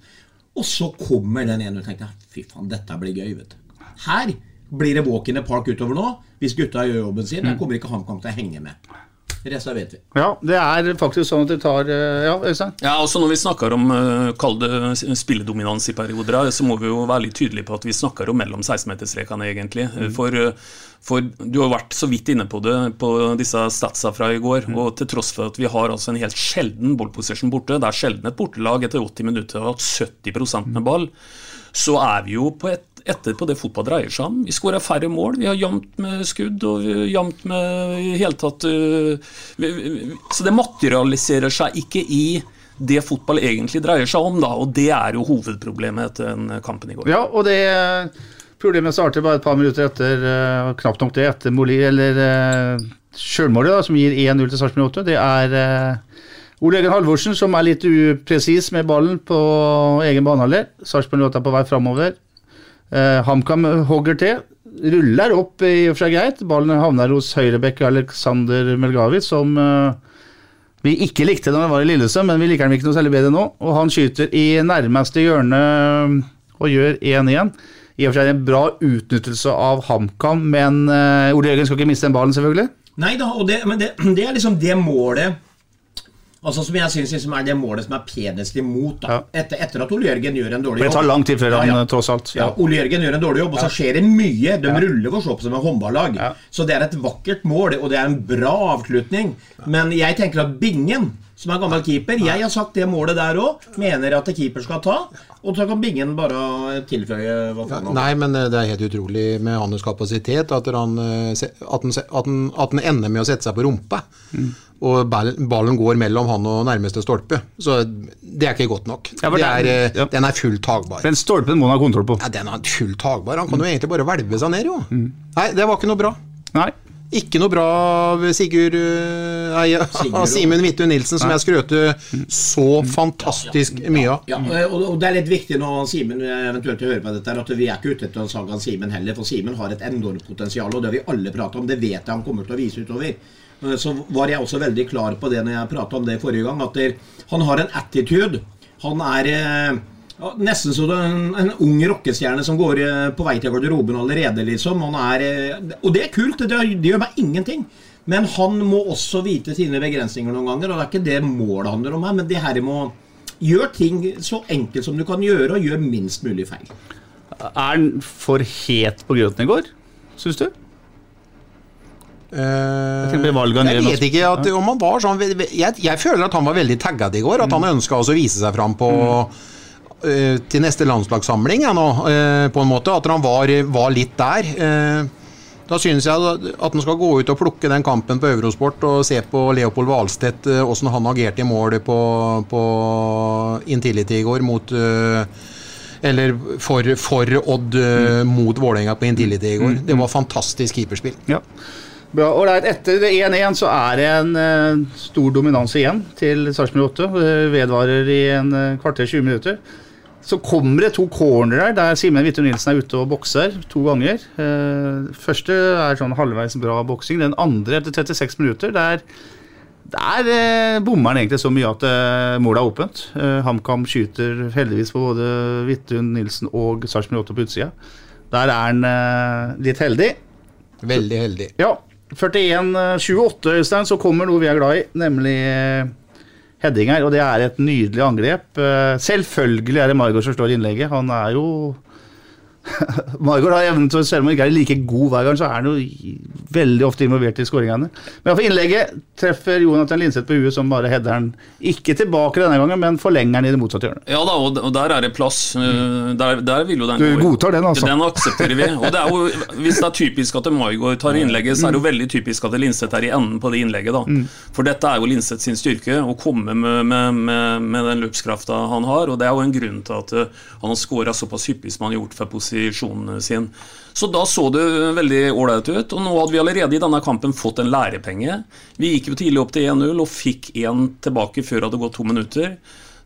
Og så kommer den ene, og tenkte jeg, fy faen, dette blir gøy, vet du. Her blir det walk in the park utover nå, hvis gutta gjør jobben sin. Der kommer ikke HamKam til å henge med. Resten vet vi. Ja, det er faktisk sånn at det tar eh, Ja, Øystein? Ja, også Når vi snakker om uh, kall det spilledominans i perioder, så må vi jo være litt tydelige på at vi snakker om mellom 16-meterstrekene, egentlig. For, uh, for du har vært så vidt inne på det på disse statsa fra i går. Og til tross for at vi har altså en helt sjelden ballposition borte, det er sjelden et bortelag etter 80 minutter har hatt 70 med ball, så er vi jo på et etter på det fotball dreier seg om. Vi skårer færre mål, vi har jevnt med skudd og jevnt med i hele tatt vi, Så det materialiserer seg ikke i det fotball egentlig dreier seg om, da, og det er jo hovedproblemet etter den kampen i går. Ja, og det problemet starter bare et par minutter etter, uh, knapt nok det, etter Moli, eller uh, sjølmålet, som gir 1-0 til Sarpsborg 8. Det er Ole Egen Halvorsen som er litt upresis med ballen på egen banehalvdel. Sarpsborg 8 er på vei framover. Uh, HamKam hogger til. Ruller opp i og for seg greit. Ballen havner hos høyrebekk Aleksander Melgavi, som uh, vi ikke likte da han var i Lillestrøm, men vi liker ham ikke noe særlig bedre nå. Og han skyter i nærmeste hjørne og gjør 1-1. I og for seg en bra utnyttelse av HamKam, men uh, Ole Jørgen skal ikke miste den ballen, selvfølgelig. Nei da, det, men det, det er liksom det målet Altså Som jeg synes liksom er det målet som er penest imot. da etter, etter at Ole Jørgen gjør en dårlig jobb. Det tar lang tid før han, Ja, ja. tross alt. Ja, Ole Jørgen gjør en dårlig jobb, og så skjer det mye. De ruller for så på som et håndballag. Så det er et vakkert mål, og det er en bra avslutning. Men jeg tenker at Bingen, som er gammel keeper Jeg har sagt det målet der òg. Mener at keeper skal ta. Og så kan Bingen bare tilføye hva faen Nei, men eh, det er helt utrolig med hans kapasitet at han, eh, at han, at han, at han ender med å sette seg på rumpa. Og ball, ballen går mellom han og nærmeste stolpe. Så det er ikke godt nok. Ja, det er, eh, Den er fullt tagbar. Den stolpen må han ha kontroll på. Ja, den er fullt tagbar. Han kan jo egentlig bare hvelve seg ned, jo. Nei, det var ikke noe bra. Nei. Ikke noe bra av Sigurd eh, Nei, av Simen Hvithun Nilsen, som jeg skrøt så fantastisk mye av. Ja, og, og det er litt viktig når Simen eventuelt hører på dette, at vi er ikke ute etter å sage av Simen heller, for Simen har et enormt potensial, og det har vi alle pratet om. Det vet jeg han kommer til å vise utover. Eh, Så var jeg også veldig klar på det når jeg pratet om det forrige gang, at der, han har en attitude. Han er eh, ja, nesten som en, en ung rockestjerne som går eh, på vei til garderoben allerede, liksom. Er, og det er kult, det, det gjør meg ingenting. Men han må også vite sine begrensninger noen ganger, og det er ikke det målet handler om her, men det her må gjøre ting så enkelt som du kan gjøre, og gjør minst mulig feil. Er han for het på grøten i går, syns du? Eh, tenker på valget av jeg vet ikke at, om han var sånn jeg, jeg føler at han var veldig tagget i går. At han ønska å vise seg fram på eh, til neste landslagssamling ja, nå, eh, på en måte. At han var, var litt der. Eh, da synes jeg at han skal gå ut og plukke den kampen på Eurosport og se på Leopold Hvalstedt, eh, åssen han agerte i mål på, på Intility i går mot eh, Eller for, for Odd mm. mot Vålerenga på Intility i går. Det var fantastisk keeperspill. Ja. Bra. Ålreit, etter 1-1 så er det en uh, stor dominanse igjen til Sarpsborg 8. Det vedvarer i en uh, kvarter 20 minutter. Så kommer det to cornerer der Simen Hvittum Nilsen er ute og bokser to ganger. Uh, første er sånn halvveis bra boksing. Den andre etter 36 minutter. Der, der uh, bommer han egentlig så mye at uh, målet er åpent. Uh, HamKam skyter heldigvis på både Hvittum Nilsen og Sarpsborg 8 på utsida. Der er han eh, litt heldig. Veldig heldig. Ja. 41-28, Øystein, så kommer noe vi er glad i, nemlig eh, her. Og det er et nydelig angrep. Eh, Selvfølgelig er det Margot som står i innlegget. Han er jo Margot har evnen til å selv om han ikke er like god hver gang, så er han jo veldig ofte involvert i skåringene. Men for innlegget treffer Jonathan Linseth på huet, som bare header den ikke tilbake denne gangen, men forlenger den i det motsatte hjørnet. Ja da, og der er det plass. Eh, Der, der vil jo den Du gå. godtar den, altså? Den aksepterer vi. Og det er jo, Hvis det er typisk at Margaard tar innlegget, så er det jo veldig typisk at Linseth er i enden på det innlegget. da. Mm. For dette er jo Linseth sin styrke, å komme med, med, med, med den løpskrafta han har. Og det er jo en grunn til at eh, han har skåra såpass hyppig som han har gjort for posisjonen sin. Så da så det veldig ålreit ut. Og nå hadde vi allerede i denne kampen fått en lærepenge. Vi gikk jo tidlig opp til 1-0 og fikk én tilbake før det hadde gått to minutter.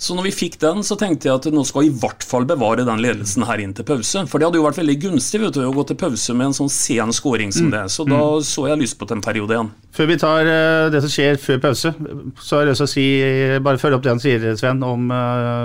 Så når vi fikk den, så tenkte jeg at nå skal vi i hvert fall bevare den ledelsen her inn til pause. For det hadde jo vært veldig gunstig du, å gå til pause med en sånn sen scoring som Mm. det. Så da så jeg lyst på den perioden igjen. Før vi tar eh, det som skjer før pause, så har jeg lyst til å si, bare følge opp det han sier, Sven, om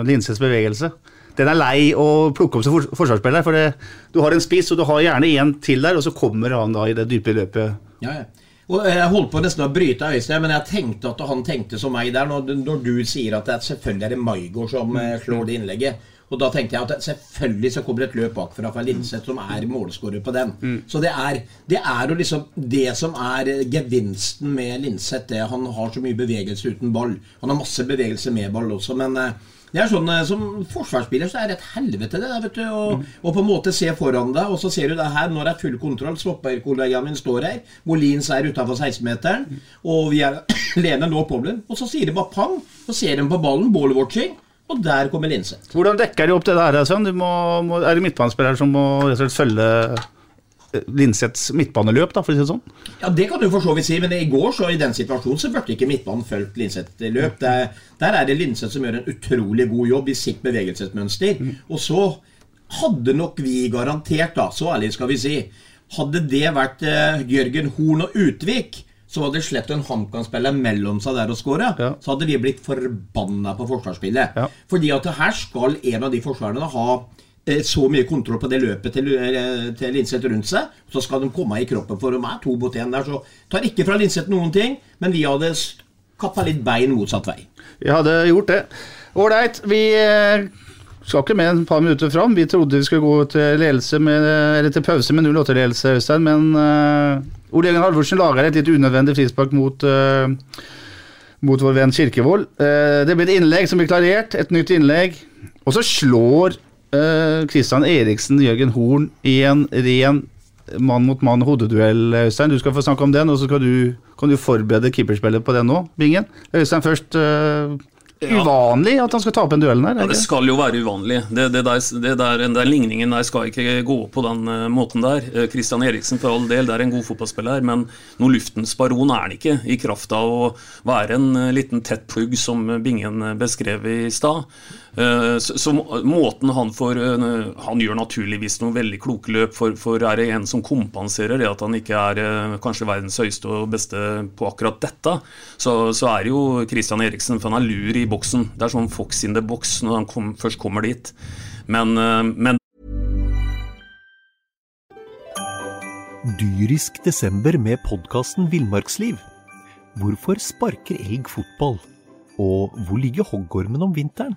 Linses bevegelse. Den er lei å plukke opp som forsvarsspiller, for det, du har en spiss, og du har gjerne en til der, og så kommer han da i det dype løpet. Ja, ja. Og Jeg holdt på nesten å bryte Øystein, men jeg tenkte at han tenkte som meg der. Når, når du sier at det er, selvfølgelig er det Maigård som eh, slår det innlegget. Og da tenkte jeg at selvfølgelig så kommer det et løp bakfra fra Linseth, som er målskårer på den. Så det er, det er jo liksom det som er eh, gevinsten med Linseth. Det. Han har så mye bevegelse uten ball. Han har masse bevegelse med ball også, men eh, det er sånn, eh, Som forsvarsspiller så er det et helvete det vet du. Å og, på en måte se foran deg, og så ser du det her når det er full kontroll. Stopperkollegaen min står her. Molins er utafor 16-meteren. Og vi er alene nå på den. Og så sier det bare pang. og ser dem på ballen. Ball-watching. Og der kommer Linseth. Hvordan dekker de opp det der, Sven? Du må, må, er det midtbanespillere som må og følge Linseths midtbaneløp, da, for å si det sånn? Ja, Det kan du for så vidt si, men i går så i den situasjonen så burde ikke midtbanen fulgt Linsets løp. Der, der er det Linseth som gjør en utrolig god jobb i sitt bevegelsesmønster. Og så hadde nok vi garantert, da, så ærlig skal vi si Hadde det vært eh, Jørgen Horn og Utvik, så hadde slett en HamKam-spiller mellom seg der og skåra. Så hadde vi blitt forbanna på forsvarsspillet. Fordi at her skal en av de forsvarerne ha så mye kontroll på det løpet til, eh, til Linseth rundt seg, så skal de komme i kroppen for meg, to mot én der. Så tar ikke fra Linseth noen ting, men vi hadde kappa litt bein motsatt vei. Vi hadde gjort det. Ålreit, vi eh, skal ikke med en par minutter fram. Vi trodde vi skulle gå til, ledelse med, til pause med 0-8-ledelse, Øystein, men uh, Ole Jørgen Halvorsen lager et litt unødvendig frispark mot, uh, mot vår venn Kirkevold. Eh, det blir et innlegg som blir klarert, et nytt innlegg. Og så slår eh, uh, Eriksen Jørgen Horn i en ren mann mot mann hodeduell, Øystein. Du skal få snakke om den, og så skal du, kan du forberede keeperspillet på den nå, Bingen. Øystein først. Uh, Uvanlig at han skal tape en duellen her? Ja, det skal jo være uvanlig. Det, det der, det der, den der ligningen der skal ikke gå på den uh, måten der. Kristian Christian Eriksen for all del, det er en god fotballspiller, men noe luftens baron er han ikke, i kraft av å være en liten tett plugg, som Bingen beskrev i stad. Eh, Så, måten han får eh, Han gjør naturligvis noen veldig kloke løp, for, for er det en som kompenserer det at han ikke er eh, kanskje verdens høyeste og beste på akkurat dette, så, så er det jo Christian Eriksen, for han er lur i boksen. Det er sånn Fox in the box når han kom, først kommer dit. Men, men Dyrisk desember med podkasten Villmarksliv. Hvorfor sparker elg fotball? Og hvor ligger hoggormen om vinteren?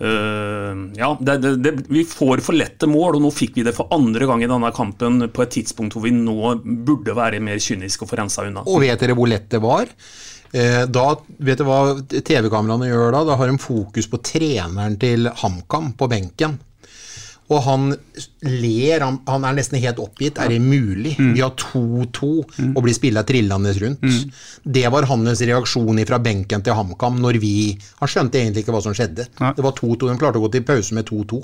øh, ja, det, det, det, vi får for lette mål, og nå fikk vi det for andre gang i denne kampen på et tidspunkt hvor vi nå burde være mer kyniske og få rensa unna. Og vet dere hvor lett det var? Eh, da, vet dere hva TV-kameraene gjør da? Da har de fokus på treneren til HamKam på benken. Og han ler, han, han er nesten helt oppgitt. Er det mulig? Vi har 2-2 og blir spilla trillende rundt. Det var hans reaksjon fra benken til HamKam når vi Han skjønte egentlig ikke hva som skjedde. Det var 2-2. De klarte å gå til pause med 2-2.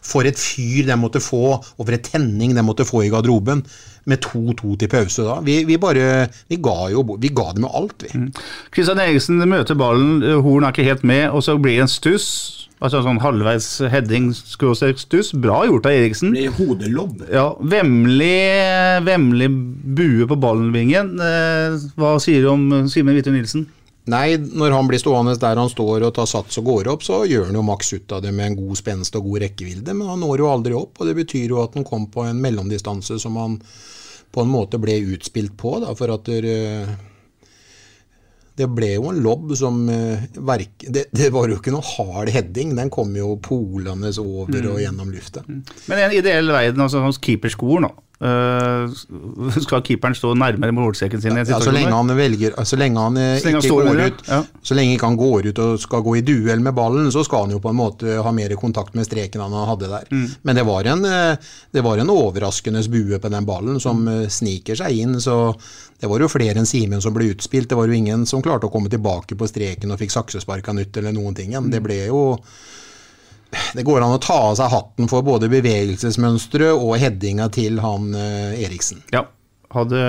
For et fyr de måtte få, og for et tenning de måtte få i garderoben. Med 2-2 til pause da. Vi, vi bare Vi ga jo Vi ga dem jo alt, vi. Kristian Eriksen møter ballen, Horn er ikke helt med, og så blir det en stuss. Altså sånn halvveis heading, skråstrek stuss. Bra gjort av Eriksen. Blir hodelobb. Ja, Vemmelig, vemmelig bue på ballenvingen. Eh, Hva sier du om Simen Hvithun Nilsen? Nei, når han blir stående der han står og tar sats og går opp, så gjør han jo maks ut av det med en god spenst og god rekkevidde, men han når jo aldri opp, og det betyr jo at han kom på en mellomdistanse som han på en måte ble utspilt på, da, for at der, eh, det ble jo en lobb som eh, verk, det, det var jo ikke noe hard heading, den kom jo polende over Mm. og gjennom lufta. Men i en ideell verden, altså hos keeperskolen, nå. Eh, skal keeperen stå nærmere målstreken sin? Ja, Ja, så lenge han velger, så lenge han eh, Så lenge han ikke går ut, ja. så lenge ikke han går ut og skal gå i duell med ballen, så skal han jo på en måte ha mer kontakt med streken han hadde der. Mm. Men det var, en, eh, det var en overraskende bue på den ballen som Mm. eh, sniker seg inn, så det var jo flere enn Simen som ble utspilt. Det var jo ingen som klarte å komme tilbake på streken og fikk saksesparka nytt eller noen ting. Mm. Det ble jo det går an å ta av seg hatten for både bevegelsesmønsteret og headinga til han eh, Eriksen. Ja. Hadde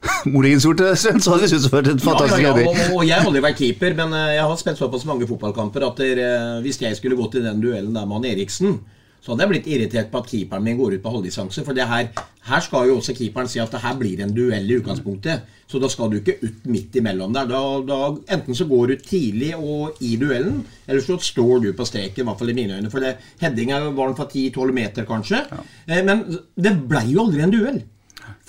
Molins gjort det, Sven, så hadde vi syntes det var et fantastisk ja, ja, ja, og, og jeg har aldri vært keeper, men eh, jeg har spilt såpass mange fotballkamper at der, eh, hvis jeg skulle gått i den duellen der med han Eriksen, så hadde jeg blitt irritert på at keeperen min går ut på halvdistanse. For det her, her skal jo også keeperen si at det her blir en duell i utgangspunktet. Så da skal du ikke ut midt imellom der. Da, da, enten så går du tidlig og i duellen, eller så står du på streken, i hvert fall i mine øyne. For det, heading er jo fra 10-12 meter, kanskje. Ja. Men det blei jo aldri en duell.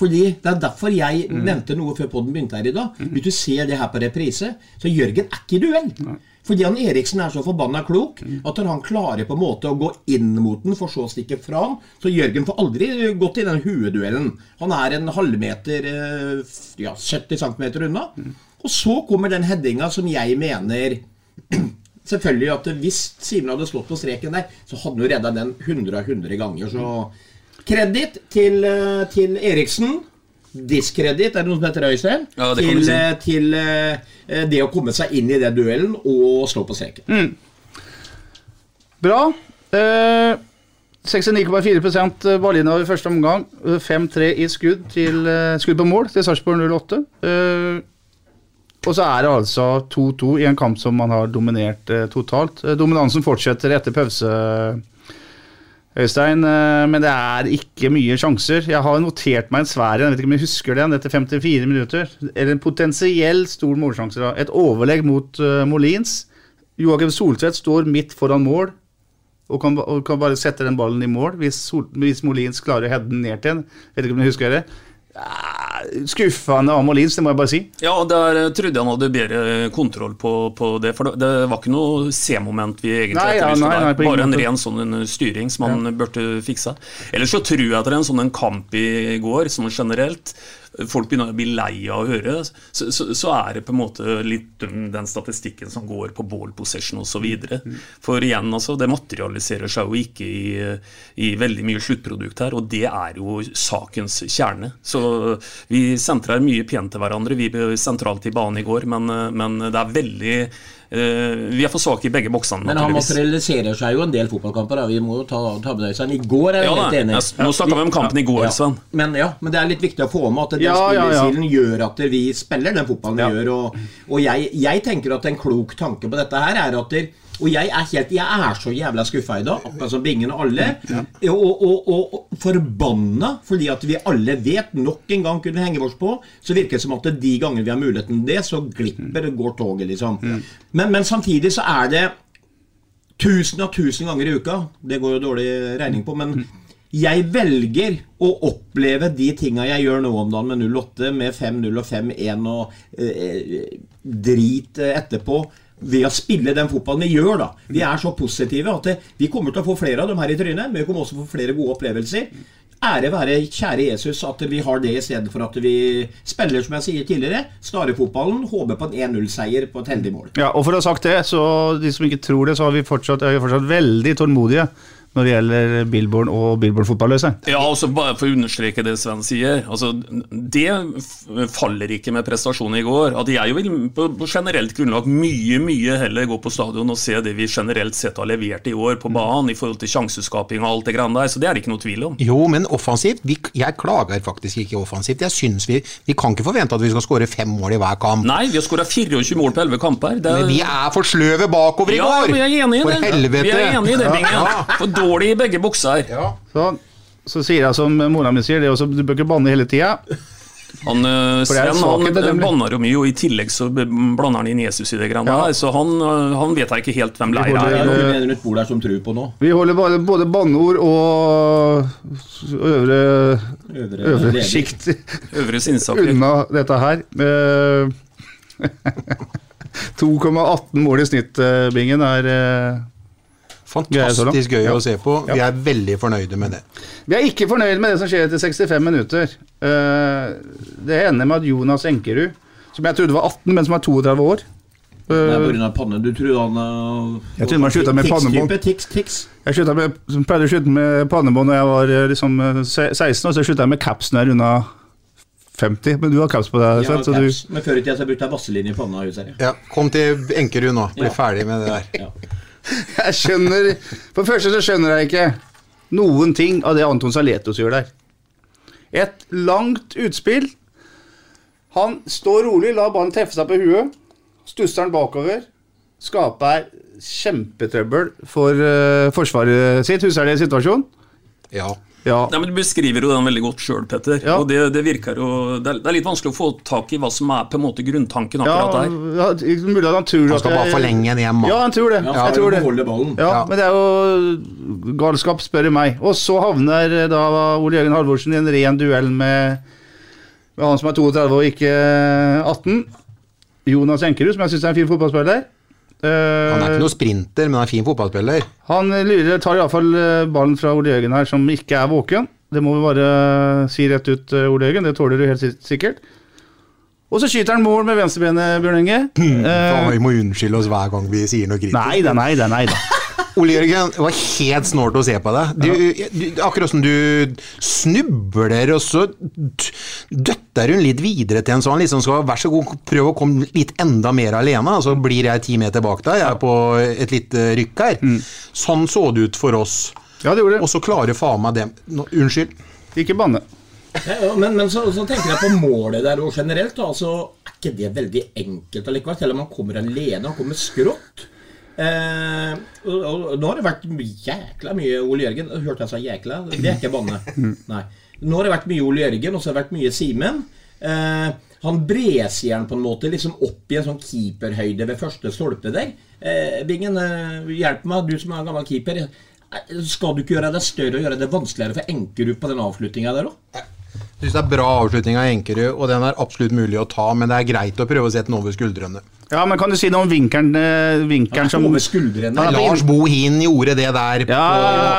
Fordi Det er derfor jeg nevnte noe før podden begynte her i dag. Hvis du ser det her på reprise, så Jørgen er ikke i duell. Fordi han Eriksen er så forbanna klok at han klarer på en måte å gå inn mot den, for så å stikke fra han, så Jørgen får aldri gått i den hueduellen. Han er en halvmeter, eh, ja, 70 cm unna. Og så kommer den headinga som jeg mener Selvfølgelig at hvis Simen hadde slått på streken der, så hadde han jo redda den 100 av 100 ganger. Så kreditt til, eh, til Eriksen. Diskreditt, er det noe som heter Øystein? Ja, det til, si. eh, til uh, det å komme seg inn i den duellen og slå på streken. Bra. Uh, 69,4 ballinnehav i første omgang. Eh, 5-3 i skudd, til, uh, skudd på mål til Sarpsborg 08. Eh, og så er det altså 2-2 i en kamp som man har dominert totalt. Dominansen fortsetter etter pause, Øystein, eh, men det er ikke mye sjanser. Jeg har notert meg en svær jeg vet ikke om jeg husker den, etter 54 minutter. Eller en potensiell stor målsjanse. da. Et overlegg mot uh, Molins. Joakim Soltvedt står midt foran mål og kan, og kan bare sette den ballen i mål hvis, Sol, hvis Molins klarer å heade den ned til en. Vet ikke om du husker det? Ja, Skuffende av Molins, det må jeg bare si. Ja, der eh, trodde jeg han hadde bedre kontroll på, på det. For det, det var ikke noe C-moment vi egentlig Nei, ja, etterlyste nei. Bare en ren sånn en styring som han burde fikse. Ellers så tror jeg at det er en sånn en kamp i går, sånn generelt. Folk begynner å bli lei av å høre. Så, så, så er det på en måte litt den statistikken som går på ball possession osv. Mm. For igjen, altså, det materialiserer seg jo ikke i, i veldig mye sluttprodukt her, og det er jo sakens kjerne. Så vi sentrer mye pent til hverandre, vi ble sentralt i banen i går, men, men det er veldig Vi er for svake i begge boksene. Men han materialiserer seg jo en del fotballkamper. Da. Vi må jo ta, ta med det. Sånn. I går er jeg Ja helt enig. jeg- nå snakka vi om kampen i går, Sven. Men, ja, men det er litt viktig å få med at den Ja, ja, ja. spillestilen gjør at vi spiller den fotballen vi gjør. Og, og jeg, jeg tenker at en klok tanke på dette her er at der, Og jeg er, helt, jeg er så jævla skuffa i dag, akkurat som Bingen og alle. Og, og, og, og forbanna fordi at vi alle vet nok en gang kunne henge oss på. Så virker det som at de gangene vi har muligheten til det, så glipper det, går toget, liksom. Men, men samtidig så er det tusen og tusen ganger i uka. Det går jo dårlig regning på, men jeg velger å oppleve de tinga jeg gjør nå om dagen med 08, med 5-0 og 5-1 og eh, drit eh, etterpå. Ved å spille den fotballen vi gjør, da. Vi er så positive at vi kommer til å få flere av dem her i trynet, men vi kommer også til å få flere gode opplevelser. Ære være kjære Jesus at vi har det i stedet for at vi spiller, som jeg sier tidligere, Skare-fotballen, håper på en 1-0-seier på et heldig mål. Ja, og for å ha sagt det, så de som ikke tror det, så har vi fortsatt, er vi fortsatt veldig tålmodige når det gjelder Billborn og Billborn fotballøse. Ja, altså bare for å understreke det Sven sier. Altså, det faller ikke med prestasjonen i går. At jeg vil på, på generelt grunnlag mye mye heller gå på stadion og se det vi generelt sett har levert i år på banen i forhold til sjanseskaping og alt det grann der. Så det er det ikke noe tvil om. Jo, men offensivt vi, Jeg klager faktisk ikke offensivt. Jeg synes Vi vi kan ikke forvente at vi skal skåre fem mål i hver kamp. Nei, vi har skåra 24 mål på 11 kamper. Det Men vi er for sløve bakover i ja, går! vi er enig i For helvete! Vi er enig i det, Ja. Ja. Dårlig i begge bukser. Så, så sier jeg som mora mi sier, det er også, du bør ikke banne hele tida. Han, eh, er Sven han banner jo mye, og i tillegg så blander han inn Jesus i det greiene Ja. der. Så han, eh, han vet jeg ikke helt hvem leir holder- Det er er. noen rundt bordet som tror på nå. Vi holder bare, både banneord og øvre, Øvre øvre sjikt unna dette her. Eh, 2,18 mål i snitt, eh, Bingen, er eh, Greier så langt. Fantastisk gøy Ja. å se på. Vi er veldig fornøyde med det. Vi er ikke fornøyde med det som skjer etter 65 minutter. Eh, det ender med at Jonas Enkerud, som jeg trodde var 18, men som er 32 år Det er eh, panne. Du trodde han uh, Jeg trodde man skjuter med pannebånd. Tics-type, tics, tics. Jeg med, pleide å skyte med pannebånd da jeg var eh, liksom, eh, 16 år, så skjøtta jeg med caps når jeg unna 50. Men du har caps på deg, Ja, så du. Men før i tida brukte jeg vaseline i panna. Huset, Ja, Kom til Enkerud nå. Bli Ja. ferdig med det der. ja. Jeg skjønner For det første så skjønner jeg ikke noen ting av det Anton Saletos gjør der. Et langt utspill. Han står rolig, lar ballen treffe seg på huet. Stusser den bakover. Skaper kjempetrøbbel for uh, forsvaret sitt. Husker du den situasjonen? Ja. Ja. Nei, men Du beskriver jo den veldig godt sjøl, Petter. Ja. Og det, det virker jo det er, det er litt vanskelig å få tak i hva som er på en måte grunntanken akkurat der. ja, ja, mulig at han tror Han at skal bare forlenge en hjem. Ja, han tror det. Ja, jeg tror det. Ja, Ja. men det er jo galskap, spør du meg. Og så havner eh, da Ole Jørgen Halvorsen i en ren duell med, med han som er 32 og ikke 18. Jonas Enkerud, som jeg syns er en fin fotballspiller. Eh, Han er ikke noe sprinter, men han er fin fotballspiller. han lurer, tar iallfall ballen fra Ole Jørgen her, som ikke er våken. Det må vi bare si rett ut, eh, Ole Jørgen. Det tåler du helt sikkert. Og så skyter han mål med venstrebenet, Bjørn Inge. Eh, vi må unnskylde oss hver gang vi sier noe kritisk. nei da, nei da, nei da. Ole Jørgen, det var helt snålt å se på deg. Du, du, akkurat som du snubler, og så døtter hun litt videre til en sånn liksom skal Vær så god, prøv å komme litt enda mer alene, så blir jeg ti meter bak deg. Jeg er på et lite rykk her. Sånn så det ut for oss. Ja, det gjorde Og så klarer faen meg det Nå, Unnskyld. Ikke banne. Ja, men men så, så tenker jeg på målet der og generelt. Da, altså, er ikke det veldig enkelt allikevel? Selv om man kommer alene, han kommer skrått. Eh, og, og, nå har det vært jækla mye Ole Jørgen. Hørte jeg sa jækla? Det er ikke banne. Nei. Nå har det vært mye Ole Jørgen, og så har det vært mye Simen. Eh, han bresjern på en måte liksom opp i en sånn keeperhøyde ved første stolpe der. Eh, Bingen, eh, hjelp meg, du som er gammel keeper. Eh, Skal du ikke gjøre det større og gjøre det vanskeligere for Enkerud på den avslutninga der òg? Syns det er bra avslutning av Enkerud, og den er absolutt mulig å ta, men det er greit å prøve å sette den over skuldrene. Ja, men kan du si noe om vinkelen, eh, vinkelen som Over skuldrene. Ja, Lars Bohin gjorde det der Ja.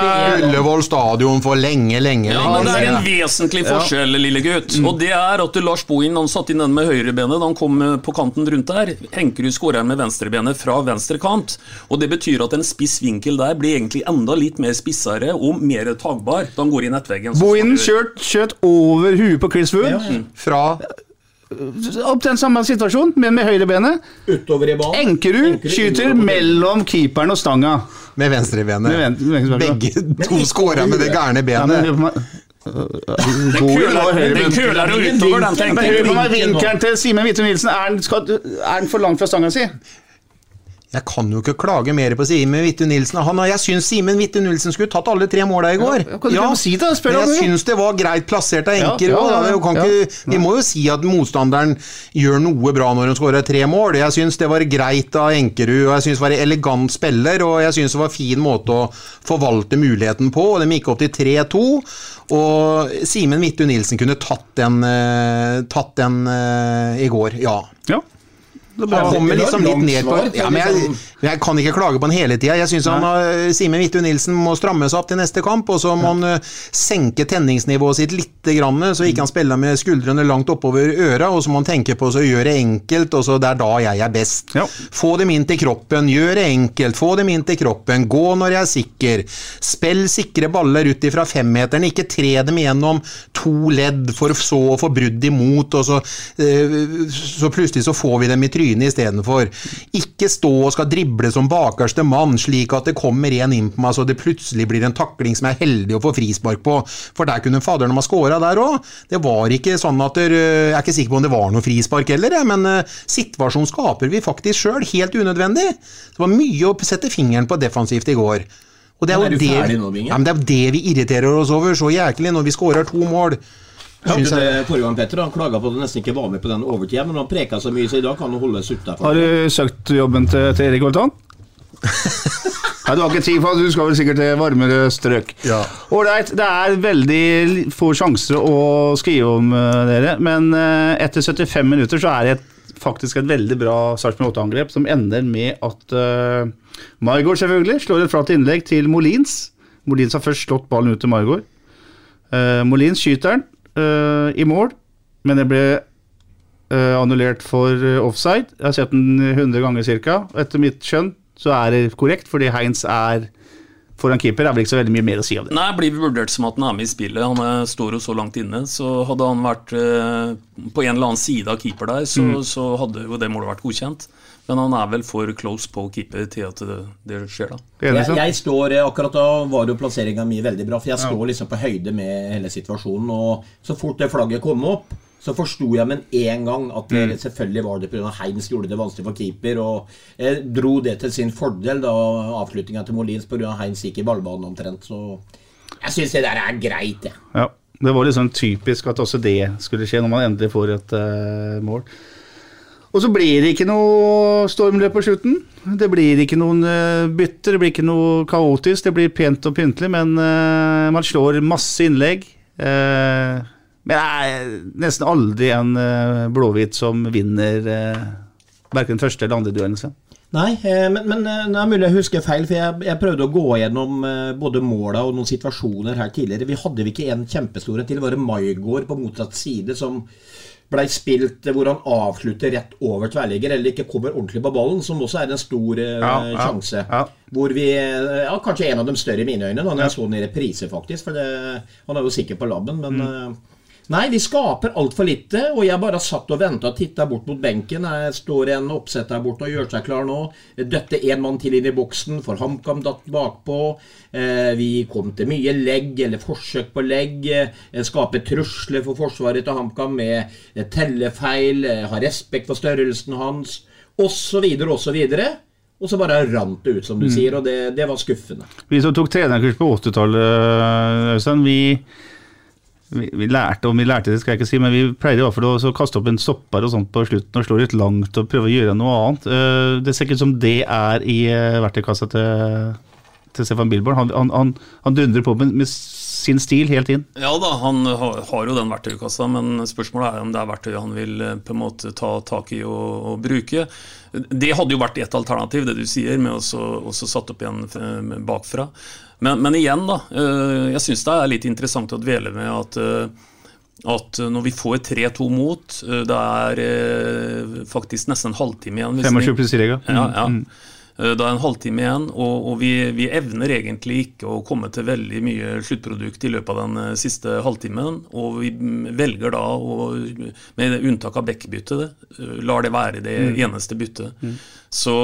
på Ullevål stadion for lenge, lenge, Ja, men det er en vesentlig forskjell, lille gutt. Og det er at Lars Bohin han satt inn den med høyrebenet da han kom på kanten rundt der. Henkerud skårer med venstrebenet fra venstre kant. Og det betyr at en spiss vinkel der blir egentlig enda litt mer spissere og mer tagbar da han går i nettveggen. Bohin snakker skjøt, skjøt over huet på Chris Wood. Fra Opp til den samme situasjonen, men med høyrebenet. Utover i banen. Enkerud Enkerud skyter mellom keeperen og stanga. med venstrebenet. Med ven- Begge to skåra med det gærne Ja, men benet. Den køler- jo utover den, tenker jeg. hør på meg, vinkelen til Simen Hvithun Nilsen, er den, er den for langt fra stanga si? Jeg kan jo ikke klage mer på Simen Hvitte Nilsen. Han, jeg syns Simen Hvitte Nilsen skulle tatt alle tre måla i går. Ja, kan du ikke si det? Spør men jeg syns det var greit plassert av Ja, Enker ja, òg. ja, ja. Vi må jo si at motstanderen gjør noe bra når hun skårer tre mål. Jeg syns det var greit av Enkerud, og jeg syns det var en elegant spiller, og jeg syns det var en fin måte å forvalte muligheten på. og De gikk opp til 3-2, og Simen Hvitte Nilsen kunne tatt den, eh, tatt den eh, i går, ja. Ja. Han kommer liksom litt ned på ja, men jeg, liksom. jeg kan ikke klage på han hele tida. Jeg syns Simen Vittu-Nilsen må stramme seg opp til neste kamp, og så må han eh, senke tenningsnivået sitt litt, grann, så ikke han spiller med skuldrene langt oppover øra, og så må han tenke på å gjøre det enkelt, og så det er da jeg er best. Ja. Få dem inn til kroppen, gjør det enkelt, få dem inn til kroppen, gå når jeg er sikker. Spill sikre baller ut ifra femmeteren, ikke tre dem gjennom to ledd for så å få brudd imot, og så, eh, så plutselig så får vi dem i trynet istedenfor. Ikke stå og skal drible som bakerste mann, slik at det kommer en inn på meg så det plutselig blir en takling som jeg er heldig å få frispark på, for der kunne faderen ha scora der òg. Det var ikke sånn at der, Jeg er ikke sikker på om det var noe frispark heller, men eh, situasjonen skaper vi faktisk sjøl, helt unødvendig. Det var mye å sette fingeren på defensivt i går. Og det er, jo det, ja, men det er det vi irriterer oss over så jæklig når vi skårer to mål. Hørte Synes du jeg- det forrige gang, Petter? Han klaga på at han nesten ikke var med på den overtida, men han preka så mye, så i dag kan han holde seg utafor. Har du søkt jobben til, til Erik Holtan? Nei, du har ikke tid, for du skal vel sikkert til varmere strøk. Ja. Det er veldig få sjanser å skrive om uh, dere, men uh, etter 75 minutter så er det et, faktisk et veldig bra Sarpsborg 8-angrep som ender med at uh, Margaard selvfølgelig slår et flatt innlegg til Molins. Molins har først slått ballen ut til Margaard. Uh, Molins skyter den eh, i mål, men det ble uh, annullert for eh, offside. Jeg har sett den 100 ganger ca. Etter mitt skjønn så er det korrekt, fordi Heinz er foran keeper. Det er vel ikke så veldig mye mer å si av det. Nei, blir vurdert som at han er med i spillet. Han er, står jo så langt inne. Så hadde han vært eh, på en eller annen side av keeper der, så, Mm. så hadde jo det målet vært godkjent. Men han er vel for close på keeper til at det, det skjer, da. Jeg, jeg står, eh, Akkurat da var jo plasseringa mi veldig bra, for jeg Ja. står liksom på høyde med hele situasjonen. Og så fort det flagget kom opp, så forsto jeg med en gang at det Mm. selvfølgelig var det pga. Heinz gjorde det vanskelig for keeper. Og jeg dro det til sin fordel da avslutninga til Molins pga. Heinz gikk i ballbanen omtrent. Så jeg syns det der er greit, jeg. Ja, Det var sånn typisk at også det skulle skje, når man endelig får et uh, mål. Og så blir det ikke noe stormløp på slutten. Det blir ikke noen eh, bytter, det blir ikke noe kaotisk. Det blir pent og pyntelig, men eh, man slår masse innlegg. Eh, men det er nesten aldri en blåhvit som vinner verken første eller andre duellen. Nei, men, men det er mulig jeg husker feil, for jeg, jeg prøvde å gå gjennom både måla og noen situasjoner her tidligere. Vi hadde vi ikke en kjempestor en til? Var det Maigård på motsatt side som blei spilt eh, hvor han avslutter rett over tverrligger, eller ikke kommer ordentlig på ballen, som også er en stor eh, Ja, ja, sjanse. ja. Hvor vi eh, Ja, kanskje en av dem større i mine øyne, da når jeg så den i reprise, faktisk. For det, han er jo sikker på labben, men Mm. Nei, vi skaper altfor lite, og jeg bare satt og venta og titta bort mot benken. Jeg står en oppsett der borte og gjør seg klar nå. Døtte én mann til inn i boksen, for HamKam datt bakpå. Eh, vi kom til mye legg, eller forsøk på legg. Eh, skaper trusler for forsvaret til HamKam med eh, tellefeil, eh, har respekt for størrelsen hans, osv., osv. Og så bare rant det ut, som du Mm. sier, og det, det var skuffende. Vi som tok trenerkurs på 80-tallet, Øystein, vi, vi, vi lærte om vi lærte det, skal jeg ikke si, men vi pleier i hvert fall å kaste opp en stopper og sånt på slutten og slå litt langt og prøve å gjøre noe annet. Eh, Det ser ikke ut som det er i eh, verktøykassa til, til Stefan Bilborn. Han, han, han, han dundrer på med, med sin stil helt inn. Ja da, han har, jo den verktøykassa, men spørsmålet er om det er verktøyet han vil eh, på en måte ta tak i og, og bruke. Det hadde jo vært ett alternativ, det du sier, med å satt opp igjen bakfra. Men, men igjen, da. eh, Jeg syns det er litt interessant å dvele med at eh, at når vi får 3-2 mot, eh, det er faktisk nesten en halvtime igjen. hvis 25 pluss i ja. Ja, Mm, ja. mm. Eh, Det er en halvtime igjen, og, og vi, vi evner egentlig ikke å komme til veldig mye sluttprodukt i løpet av den siste halvtimen. Og vi mm, velger da, å, med unntak av Beck-byttet, eh, lar det være det Mm. eneste byttet. Mm. Så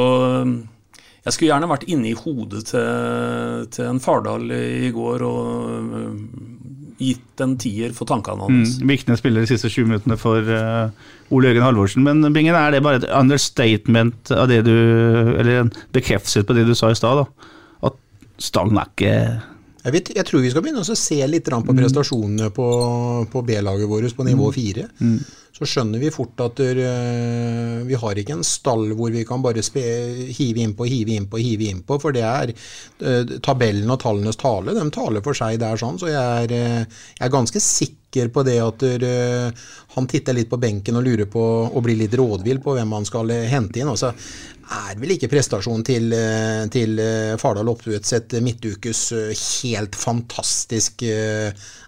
jeg skulle gjerne vært inne i hodet til, til en Fardal i går og eh, gitt en tier for tankene Mm, hans. Viktig spiller de siste 20 minuttene for uh, Ole Jørgen Halvorsen. Men Bingen, er det bare et understatement av det du Eller en bekreftelse på det du sa i stad? At Stang er ikke Jeg, vet, jeg tror vi skal begynne å se litt på prestasjonene på, på B-laget vårt på nivå fire. Mm. Så skjønner vi fort at øh, vi har ikke en stall hvor vi kan bare spe, hive innpå, hive innpå, hive innpå. For det er øh, tabellen og tallenes tale. De taler for seg der sånn. Så jeg er, øh, jeg er ganske sikker på det at han titter litt på benken og lurer på og blir litt rådvill på hvem han skal hente inn. Og så er vel ikke prestasjonen til, øh, til øh, Fardal Opptvedt et midtukes øh, helt fantastisk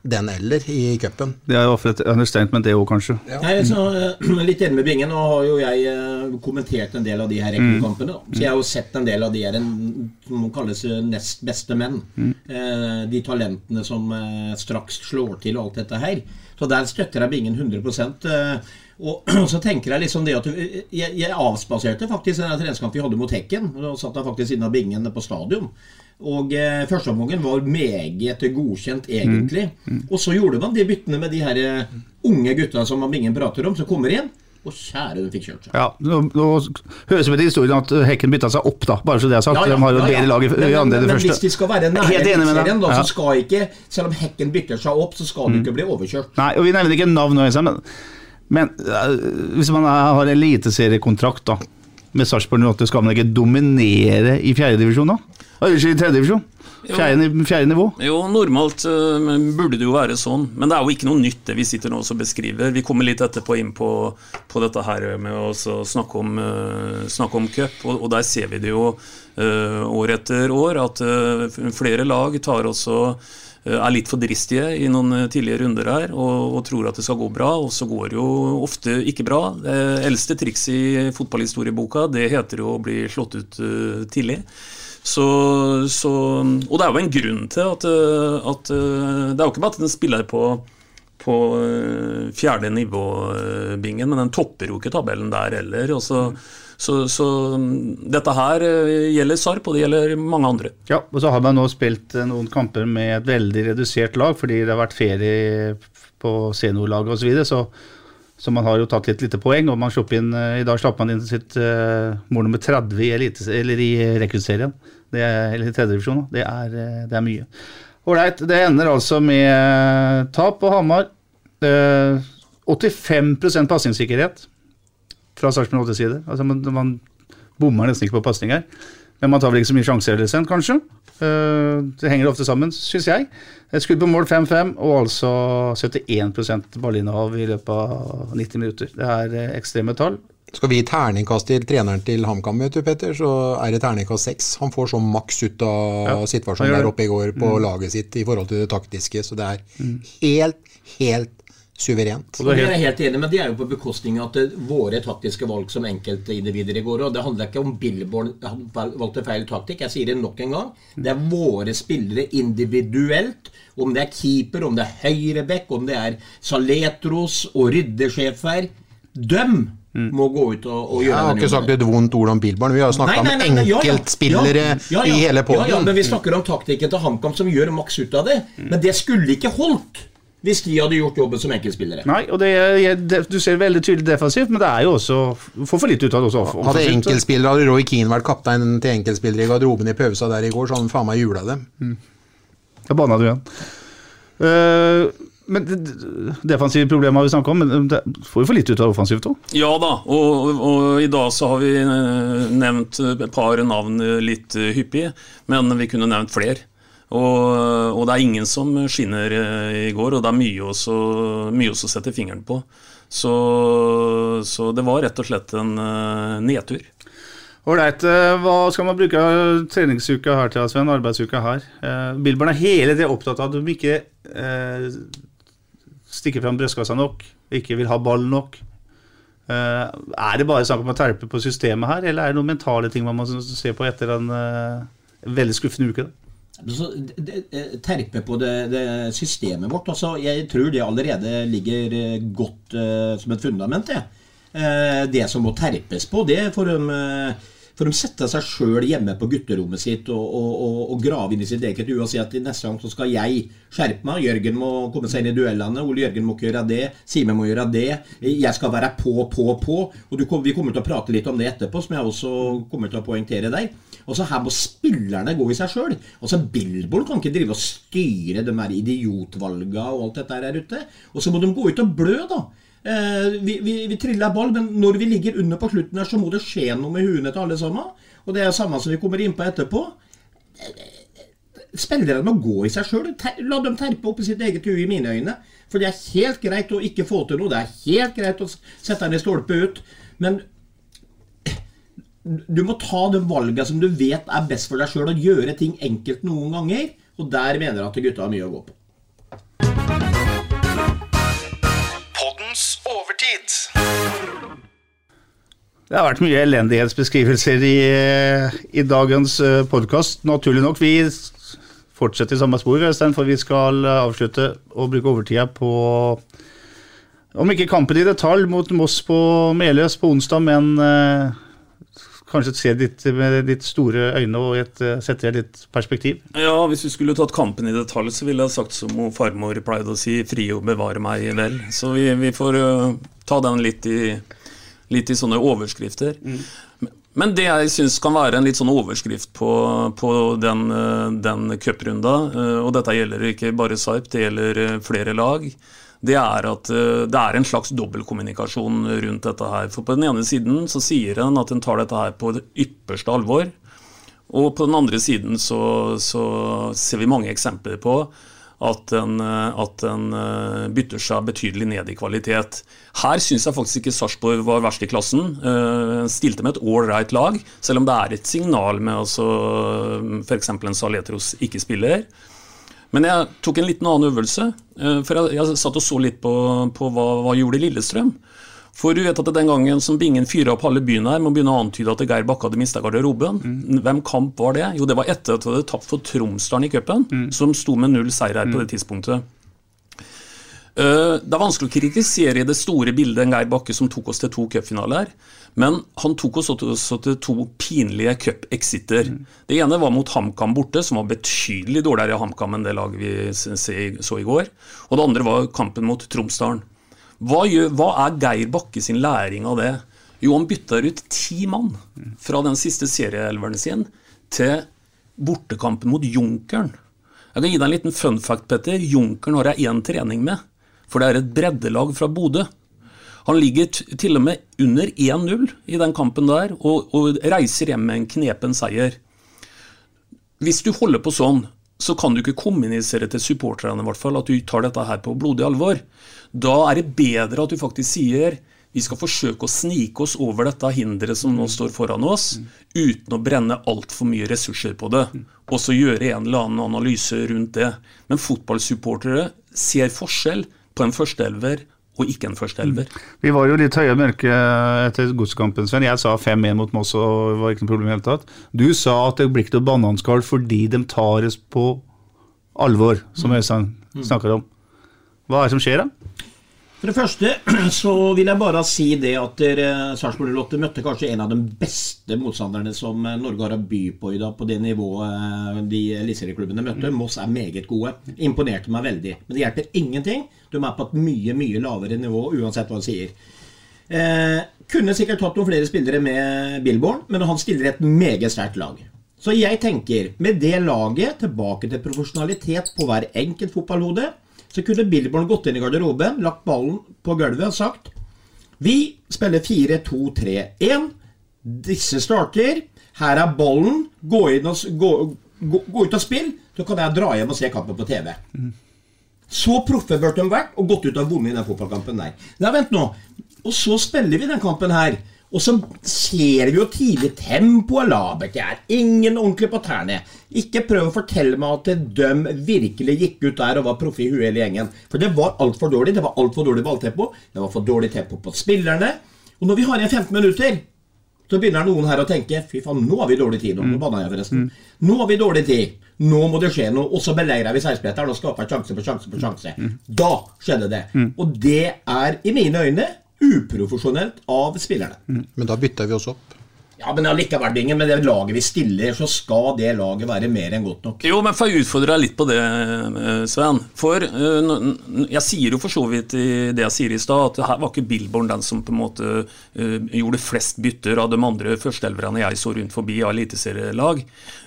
den eller i cupen. Det er jo ofte et understatement, det òg, kanskje. Nei, så, eh, litt enig med Bingen. Nå har jo jeg eh, kommentert en del av de her rekordkampene. Mm. Så jeg har jo sett en del av de her som kalles eh, nest beste menn. Mm. De talentene som eh, straks slår til og alt dette her. Så der støtter jeg Bingen 100 eh, og så tenker jeg liksom det at du- Jeg, jeg avspaserte faktisk den treningskampen vi hadde mot Hekken. og Da satt jeg faktisk inne av Bingen på stadion. Og eh, førsteomgangen var meget godkjent, egentlig. Og så gjorde man de byttene med de her eh, unge gutta som Bingen prater om, som kommer inn. Og kjære, de fikk kjørt seg. Ja, nå, nå høres det ut i historien at Hekken bytta seg opp, da. Bare så det er sagt. Ja, ja, de har jo bedre lag i, andre enn det Men hvis de skal være. Eliteserien, da, så skal ikke Selv om Hekken bytter seg opp, så skal du ikke bli overkjørt. Nei, og vi nevner ikke navn nå, men, men øh, hvis man har eliteseriekontrakt da, med Sarpsborg 08, skal man ikke dominere i fjerdedivisjon da? Unnskyld, i tredjedivisjon? Fjerde, fjerde nivå? Jo, normalt uh, burde det jo være sånn, men det er jo ikke noe nytt det vi sitter nå og beskriver. Vi kommer litt etterpå inn på, på dette her med å snakke om, uh, snakke om cup, og, og der ser vi det jo uh, år etter år at eh, flere lag tar også eh, er litt for dristige i noen eh, tidlige runder her og, og tror at det skal gå bra, og så går det jo ofte ikke bra. Det eldste trikset i fotballhistorieboka det heter jo å bli slått ut eh, tidlig. Så, så, og det er jo en grunn til at, eh, at eh, Det er jo ikke bare at den spiller på, på eh, fjerde nivå, eh, Bingen, men den topper jo ikke tabellen der heller. Og så, så, så mm, dette her eh, gjelder Sarp, og det gjelder mange andre. Ja, og så har man nå spilt eh, noen kamper med et veldig redusert lag, fordi det har vært ferie på seniorlaget osv., så, videre, så så man har jo tatt litt lite poeng, og man inn, eh, i dag slapp man inn sitt uh, mål nummer 30 i, elite, eller i rekruttserien. Er, eller i tredjedivisjon. Det, er, det er mye. Ålreit, det ender altså med tap på Hamar. Uh, 85% pasningssikkerhet fra Sarpsborg 8 side. Altså man, man bommer nesten ikke på pasninger. Men man tar vel ikke så mye sjanser heller, sen, kanskje. Eh, det henger ofte sammen, syns jeg. Et skudd på mål 5-5, og altså 71 ballinnehav i løpet av 90 minutter. Det er eh, ekstreme tall. Skal vi gi terningkast til treneren til HamKam, Petter, så er det terningkast seks. Han får så maks ut av Ja, situasjonen der oppe i går på Mm. laget sitt i forhold til det taktiske, så det er helt, helt suverent. Og det er jeg helt enig, men det er jo på bekostning av at eh, våre taktiske valg som enkeltindivider i går. Og det handler ikke om Billborn valgte feil taktikk. Jeg sier det nok en gang. Det er våre spillere individuelt. Om det er keeper, om det er høyrebekk, om det er Saletros og ryddesjefer. Døm må gå ut og, og Jeg har ikke sagt et vondt ord om Billborn, vi har snakka om enkeltspillere Ja, ja, ja. i hele Ja, ja, men vi snakker om taktikken til HamKam som gjør maks ut av det. Men det skulle ikke holdt hvis de hadde gjort jobben som enkeltspillere. Nei, og det, er- det, du ser veldig tydelig defensivt, men det er jo også Får for litt ut av det også. Hadde enkeltspillere, hadde Roy Keane vært kaptein til enkeltspillere i garderoben i pausa der i går, så hadde han faen meg jula dem. Da banna du igjen. Uh, men defensive problemer har vi snakka om, men det får jo for litt ut av offensivt òg. Ja da, og, og i dag så har vi eh, nevnt et par navn eh, litt hyppig, men vi kunne nevnt flere. Og, og det er ingen som skinner eh, i går, og det er mye også, mye også å sette fingeren på. Så, så det var rett og slett en eh, nedtur. Ålreit, eh, hva skal man bruke treningsuka her til, Sven? Arbeidsuka her? Uh, Billborn er hele tiden opptatt av at de ikke eh, stikker fram brystkassa nok, ikke vil ha ball nok. Eh, er det bare snakk om å terpe på systemet her, eller er det noen mentale ting man må se på etter en eh, veldig skuffende uke? da? Så, terpe på det, det systemet vårt. Altså, jeg tror det allerede ligger eh, godt uh, som et fundament. Det. Uh, det som må terpes på, det får de, eh, For de setter seg sjøl hjemme på gutterommet sitt og, og, og, og graver inn i sitt eget hue og sier at neste gang så skal jeg skjerpe meg. Jørgen må komme seg inn i duellene. Ole Jørgen må ikke gjøre det. Simen må gjøre det. Jeg skal være på, på, på. Og du, vi kommer til å prate litt om det etterpå, som jeg også kommer til å poengtere der. Og så Her må spillerne gå i seg sjøl. Altså, Billboard kan ikke drive og styre de her idiotvalga og alt dette her ute. Og så må de gå ut og blø, da. Eh, vi, vi, vi triller ball, men når vi ligger under på slutten her, så må det skje noe med huene til alle sammen. Og det er samme som vi kommer inn på etterpå. Spillerne må gå i seg sjøl. La dem terpe opp i sitt eget hue, i mine øyne. For det er helt greit å ikke få til noe. Det er helt greit å sette en stolpe ut. Men du må ta de valgene som du vet er best for deg sjøl, og gjøre ting enkelt noen ganger. Og der mener jeg at gutta har mye å gå på. Det har vært mye elendighetsbeskrivelser i, i dagens podkast. Naturlig nok. Vi fortsetter i samme spor, Øystein, for vi skal avslutte å bruke overtida på Om ikke kampen i detalj mot Moss på Meløs på onsdag, men eh, kanskje se ditt med ditt store øyne og et, eh, sette det litt perspektiv. Ja, hvis vi skulle tatt kampen i detalj, så ville jeg sagt som farmor pleide å si, fri og bevare meg vel. Så vi, vi får uh, ta den litt i, litt i sånne overskrifter. Men det jeg syns kan være en litt sånn overskrift på, på den, øh, den cuprunda, øh, og dette gjelder ikke bare Sarp, det gjelder øh, flere lag, det er at det er en slags dobbeltkommunikasjon rundt dette her. For på den ene siden så sier en at en tar dette her på det ypperste alvor. Og på den andre siden så, så ser vi mange eksempler på at en, eh, at en eh, bytter seg betydelig ned i kvalitet. Her syns jeg faktisk ikke Sarpsborg var verst i klassen. Eh, Stilte med et ålreit lag, selv om det er et signal med altså f.eks. en Saletros ikke spiller. Men jeg tok en liten annen øvelse. For jeg, jeg satt og så litt på, på hva, hva gjorde Lillestrøm. For du vet at den gangen som Bingen fyra opp halve byen her, må begynne å antyde at Geir Bakke hadde mista garderoben. Hvem kamp var det? Jo, det var etter at de hadde tapt for Tromsdalen i cupen, som sto med null seier her på det tidspunktet. Eh, Det er vanskelig å kritisere i det store bildet en Geir Bakke som tok oss til to cupfinaler, men han tok oss også til to pinlige cup-exiter. Det ene var mot HamKam borte, som var betydelig dårligere HamKam enn det laget vi så i går. Og det andre var kampen mot Tromsdalen. Hva, gjør, hva er Geir Bakke sin læring av det? Jo, han bytter ut ti mann fra den siste serieelveren sin til bortekampen mot Junkeren. Jeg kan gi deg en liten fun fact, Petter. Junkeren har jeg én trening med. For det er et breddelag fra Bodø. Han ligger til og med under 1-0 i den kampen der, og, og reiser hjem med en knepen seier. Hvis du holder på sånn, så kan du ikke kommunisere til supporterne i hvert fall, at du tar dette her på blodig alvor. Da er det bedre at du faktisk sier vi skal forsøke å snike oss over dette hinderet som nå står foran oss, uten å brenne altfor mye ressurser på det, og så gjøre en eller annen analyse rundt det. Men fotballsupportere ser forskjell på en førsteelver og ikke en førsteelver. Vi var jo litt høye og mørke etter godskampen, Sven. Jeg sa 5-1 mot Moss, og det var ikke noe problem i det hele tatt. Du sa at det blir ikke noe bananskall fordi de tar oss på alvor, som Øystein snakker om. Hva er det som skjer, da? For det første så vil jeg bare si det at uh, Sarpsborg 08 møtte kanskje en av de beste motstanderne som eh, Norge har å by på i dag, på det nivået eh, de eliteserieklubbene møtte. Moss er meget gode. Imponerte meg veldig. Men det hjelper ingenting. De er på et mye, mye lavere nivå uansett hva de sier. Eh, kunne sikkert tatt noen flere spillere med Billborn, men han stiller et meget sterkt lag. Så jeg tenker, med det laget, tilbake til profesjonalitet på hver enkelt fotballhode, så kunne Billborn gått inn i garderoben, lagt ballen på gulvet og sagt Vi spiller 4-2-3-1. Disse starter. Her er ballen. Gå, og, gå, gå, gå ut og spill. Så kan jeg dra hjem og se kampen på TV. Så proffe burde de vært og gått ut og vunnet den fotballkampen der. Nei, vent nå. Og så spiller vi den kampen her. Og så ser vi jo tidlig tempoet. Det er ingen ordentlig på tærne. Ikke prøv å fortelle meg at de virkelig gikk ut der og var proffe i huet hele gjengen. For det var altfor dårlig. Det var altfor dårlig balltempo. Det var for dårlig tempo på spillerne. Og når vi har igjen 15 minutter, så begynner noen her å tenke Fy faen, nå har vi dårlig tid. Nå, nå banna jeg forresten. Nå har vi dårlig tid. Nå må det skje noe. Og så beleirer vi seierspretteren og skaper sjanse på sjanse på sjanse. Da skjedde det. Og det er i mine øyne uprofesjonelt av spillerne. Men da bytta vi oss opp. Ja, men allikevel, Bingen, med det laget vi stiller, så skal det laget være mer enn godt nok. Jo, men får jeg utfordre deg litt på det, Svein. Sven. For eh, jeg sier jo for så vidt i det jeg sier i stad, at her var ikke Billborn den som på en måte eh, gjorde flest bytter av de andre førsteelverne jeg så rundt forbi av eliteserielag.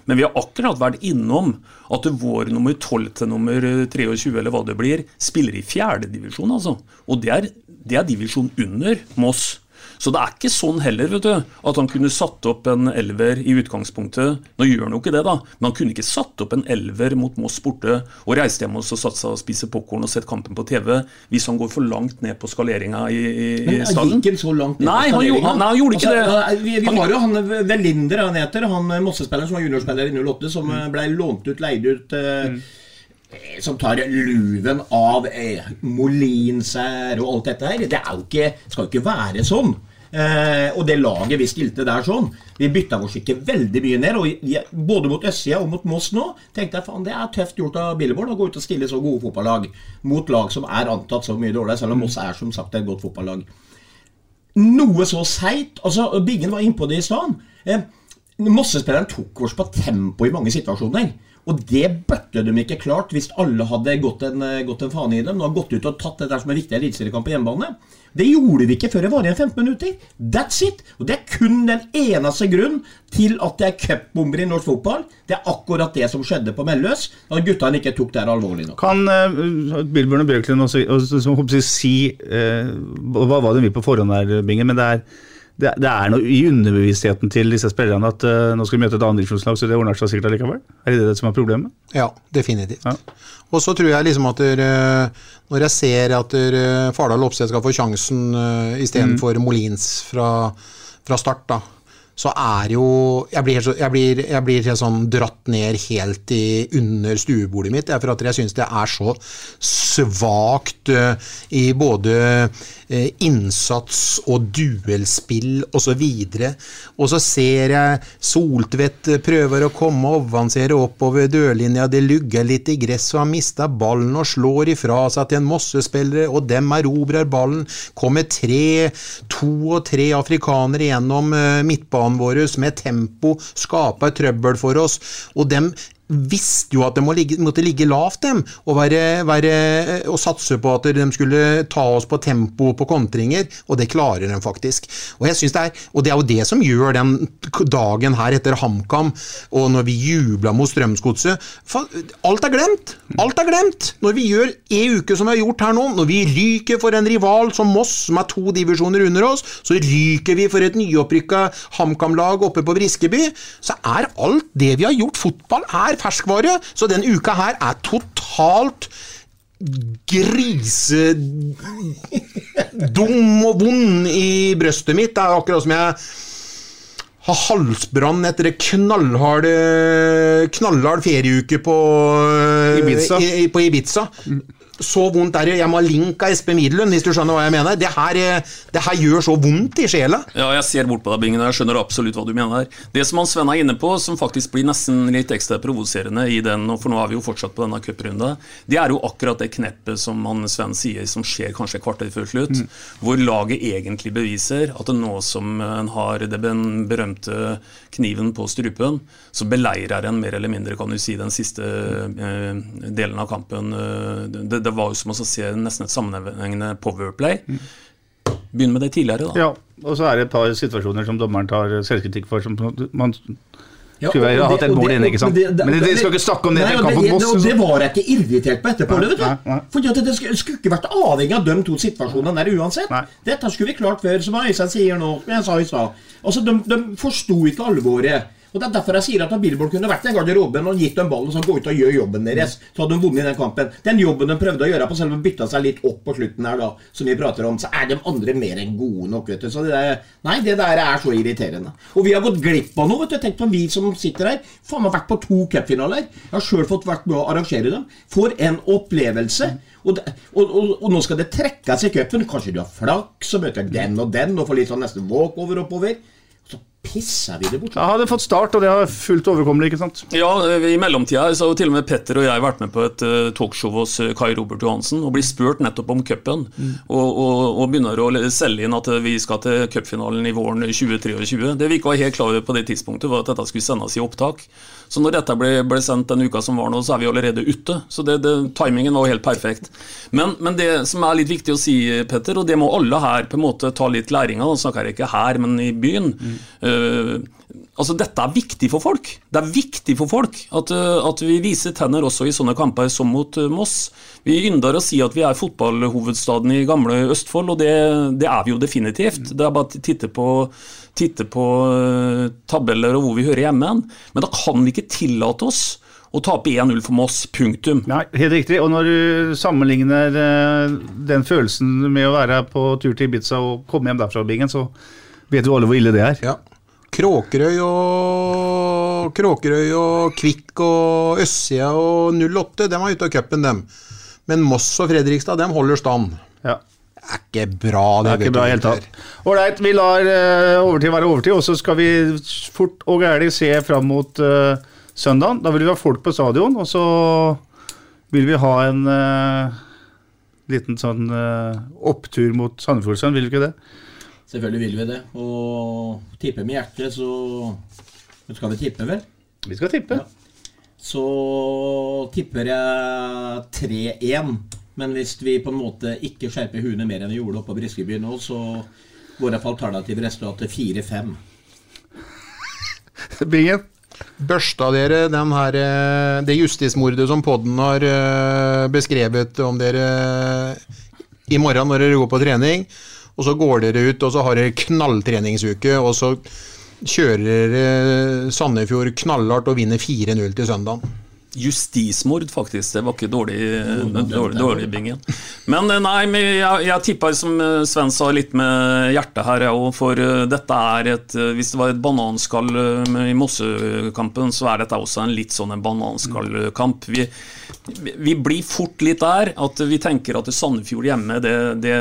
Men vi har akkurat vært innom at vår nummer 12 til nummer 23, eller hva det blir, spiller i fjerdedivisjon, altså. Og det er, det er divisjon under Moss. Så det er ikke sånn heller, vet du, at han kunne satt opp en elver i utgangspunktet. Nå gjør han jo ikke det, da, men han kunne ikke satt opp en elver mot Moss borte og reist hjem og seg og spise popkorn og sett kampen på TV hvis han går for langt ned på skaleringa i, i, Men i han Men gikk ikke så langt ned Nei, på skaleringa? han, nei, han gjorde ikke det. Altså, Vi, vi har jo han Velinder, han heter, han Mossespilleren som var juniorspiller i 08, som eh, ble lånt ut, leid ut eh, eh, Som tar luven av eh, Molinsær og alt dette her. Det jo ikke, skal jo ikke være sånn. Eh, og det laget vi stilte der sånn Vi bytta oss ikke veldig mye ned. Og både mot østsida og mot Moss nå tenkte jeg faen det er tøft gjort av Billborn å gå ut og stille så gode fotballag mot lag som er antatt så mye dårligere, selv om Moss er som sagt et godt fotballag noe så seigt altså, Bingen var innpå det i stad. Eh, Mosse-spilleren tok oss på tempo i mange situasjoner. Og det burde de ikke klart hvis alle hadde gått en, eh, gått en fane i dem. De har gått ut og tatt dette som en viktig eliteseriekamp på hjemmebane. Det gjorde vi ikke før det var igjen 15 minutter. That's it! Og det er kun den eneste grunn til at det er cupbomber i norsk fotball. Det er akkurat det som skjedde på Melløs. At guttene ikke tok det her alvorlig nok. Kan uh, Billborn og Bjørklund også, også, også, også si uh, hva, hva de vil på forhånd her, Bingen, men det er, det, det er noe i underbevisstheten til disse spillerne at uh, nå skal de møte et andredivisjonslag, så det ordner seg sikkert allikevel? Er det det som er problemet? Ja, definitivt. Og så tror jeg liksom at der, eh, når jeg ser at der, eh, Fardal Opsted skal få sjansen uh, istedenfor Mm. Molins fra, fra start, da, så er jo Jeg blir, jeg blir, jeg blir helt sånn dratt ned helt i, under stuebordet mitt, for at jeg syns det er så svakt uh, i både uh, innsats og duellspill osv. Og så ser jeg Soltvedt prøver å komme og avansere oppover dørlinja, det lugger litt i gress, og mista ballen og slår ifra seg til en Mosse-spillere, og dem erobrer ballen. Kommer tre, to og tre afrikanere gjennom eh, midtbanen vår med tempo, skaper trøbbel for oss, og dem visste jo at de må ligge, måtte ligge lavt, dem, og, være, være, og satse på at de skulle ta oss på tempo på kontringer, og det klarer de faktisk. Og, jeg synes det er, og det er jo det som gjør den dagen her etter HamKam, og når vi jubla mot Strømsgodset Alt er glemt! Alt er glemt! Når vi gjør en uke som vi har gjort her nå, når vi ryker for en rival som Moss, som er to divisjoner under oss, så ryker vi for et nyopprykka HamKam-lag oppe på Briskeby, så er alt det vi har gjort Fotball er ferskvare, så den uka her er totalt grisedum og vond i brøstet mitt. Det er akkurat som jeg har halsbrann etter en knallhard, knallhard ferieuke på Ibiza. I, på Ibiza. Så vondt er det. Jeg må ha link av Espen Midlund, hvis du skjønner hva jeg mener. Det her, eh, det her gjør så vondt i sjela. Ja, jeg ser bort på deg, Bingen, jeg skjønner absolutt hva du mener. Det som han Sven er inne på, som faktisk blir nesten litt ekstra provoserende i den, og for nå er vi jo fortsatt på denne cuprunden, det er jo akkurat det kneppet som han Sven sier, som skjer kanskje et kvarter før slutt, Mm. hvor laget egentlig beviser at nå som en har den berømte kniven på strupen, så beleirer en mer eller mindre, kan du si, den siste eh, delen av kampen. Eh, Det, det var jo som å se nesten et sammenhengende powerplay. Begynn med det tidligere, da. Ja, og så er det et par situasjoner som dommeren tar selvkritikk for, som man Ja, skulle og ha hatt det- et mål det- inne, ikke sant? og det- Men det skal ikke snakke om det Nei, kampen det, mot det, Moss. det var jeg ikke irritert på etterpå. Nei, vet du. nei, nei. Fordi at det skulle, skulle ikke vært avhengig av de to situasjonene der uansett. Dette skulle vi klart før, som Øystein sier nå, som jeg sa i stad. Altså, de, de forsto ikke alvoret. Og Det er derfor jeg sier at Billboard kunne vært i garderoben og gitt dem ballen og så gå ut og gjør jobben deres. Så hadde de vunnet den kampen. Den jobben de prøvde å gjøre på selv om bytta seg litt opp på slutten her, da, som vi prater om, så er de andre mer enn gode nok. vet du. Så det der, nei, det der er så irriterende. Og vi har gått glipp av noe. vet du. Tenk på vi som sitter her. Faen meg vært på to cupfinaler. Jeg har sjøl fått vært med å arrangere dem. For en opplevelse. Og, det, og, og, og nå skal det trekkes i cupen. Kanskje du har flaks og møter den og den og får litt sånn nesten walkover oppover. Så pisser vi det bort. Jeg hadde fått start, og det har fullt overkommelig, ikke sant? Ja, I mellomtida så har jo til og med Petter og jeg vært med på et eh, talkshow hos eh, Kai Robert Johansen og blir spurt nettopp om cupen. Og, og, og begynner å selge inn at vi skal til cupfinalen i våren 2023. Det vi ikke var helt klar over på det tidspunktet, var at dette skulle sendes i opptak. Så når dette ble, ble sendt den uka som var nå, så er vi allerede ute. Så det, det, timingen var jo helt perfekt. Men, men, det som er litt viktig å si, Petter, og det må alle her på en måte ta litt læring av, nå snakker jeg ikke her, men i byen. Mm. Uh, altså Dette er viktig for folk. Det er viktig for folk at, uh, at vi viser tenner også i sånne kamper som mot uh, Moss. Vi ynder å si at vi er fotballhovedstaden i gamle Østfold, og det, det er vi jo definitivt. Det er bare å titte på titte på uh, tabeller og hvor vi hører hjemme. Men da kan vi ikke tillate oss å tape 1-0 for Moss. Punktum. Nei, Helt riktig. Og når du sammenligner uh, den følelsen med å være på tur til Ibiza og komme hjem derfra, Bingen, så vet jo alle hvor ille det er. Ja. Kråkerøy og Kråkerøy og Kvikk og Øssia og 08, de var ute av cupen, dem. Men Moss og Fredrikstad, dem holder stand. Ja. Det er ikke bra, det. det er ikke bra helt tatt. Ålreit, vi lar uh, overtid være overtid, og så skal vi fort og gærlig se fram mot uh, søndagen. Da vil vi ha folk på stadion, og så vil vi ha en uh, liten sånn opptur mot Sandefjordsand, vil vi ikke det? Selvfølgelig vil vi det. Og tippe med hjertet, så skal vi tippe, vel? Vi skal tippe. Ja. Så tipper jeg 3-1. Men hvis vi på en måte ikke skjerper huene mer enn vi gjorde oppe på Briskeby nå, så går iallfall alternativ resultat til 4-5. Bingen? Børsta dere den her, eh, det justismordet som podden har eh, beskrevet om dere i morgen når dere går på trening, og så går dere ut og så har dere knalltreningsuke, og så kjører dere Sandefjord knallhardt og vinner 4-0 til søndagen? Justismord, faktisk. Det var ikke dårlig, dårlig, dårlig bingen. Men nei, nei, jeg, jeg tipper som eh, Sven sa, litt med hjertet her, òg. For eh, dette er et Hvis det var et bananskall i Mossekampen, så er dette også en litt sånn en bananskallkamp. Vi, vi blir fort litt der at vi tenker at Sandefjord hjemme, det, det,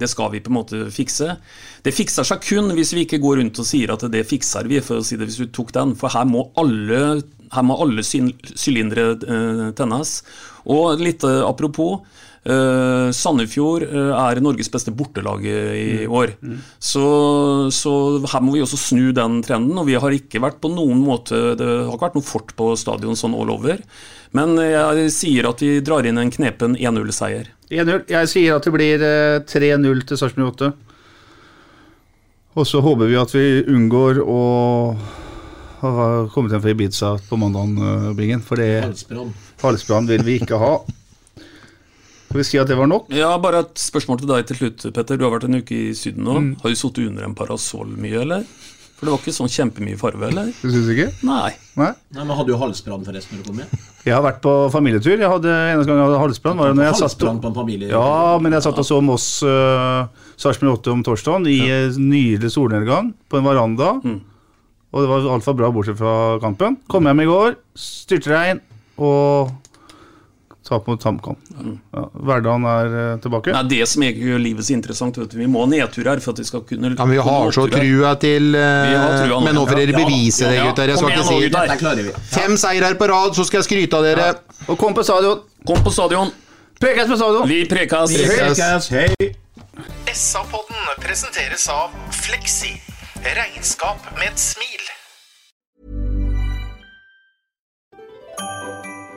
det skal vi på en måte fikse. Det fikser seg kun hvis vi ikke går rundt og sier at det fikser vi, for å si det hvis du tok den. For her må alle her må alle sylindere uh, tennes. Og litt uh, apropos. Uh, Sandefjord er Norges beste bortelag i mm. år. Mm. Så, så, her må vi også snu den trenden. Og vi har ikke vært på noen måte Det har ikke vært noe fort på stadion sånn all over. Men jeg sier at vi drar inn en knepen 1-0-seier. 1-0. Jeg sier at det blir 3-0 til Sarpsborg 8. Og så håper vi at vi unngår å har kommet hjem fra Ibiza på mandagen, Bingen. For det halsbrann vil vi ikke ha. Skal vi si at det var nok? Ja, Bare et spørsmål til deg til slutt, Petter. Du har vært en uke i Syden nå. Mm. Har du sittet under en parasoll mye, eller? For det var ikke sånn kjempemye farve, eller? Du syns ikke? Nei. Nei. Nei, Men hadde du halsbrann forresten når du kom hjem? Jeg har vært på familietur. Jeg hadde Eneste gang jeg hadde halsbrann, var når jeg satt på en familie? Ja, men jeg satt og så Moss uh, Sarpsborg 8 om torsdagen i ja. nydelig solnedgang på en veranda. Mm. Og det var altfor bra bortsett fra kampen. Kom hjem i går, styrtregn og tap mot HamKam. Mm. Ja, hverdagen er uh, tilbake. Det er det som egentlig gjør livet så interessant. Vet du. Vi må ha nedtur her for at vi skal kunne Ja, Vi har så trua til uh, Men nå får dere bevise det, gutter. Jeg skal ikke si det. Fem seirer på rad, så skal jeg skryte av dere. Og kom på stadion. Kom på stadion. Prekes på stadion. Vi prekas. Vi. Hei. SA-podden presenteres av Fleksi. Regnskap med et smil.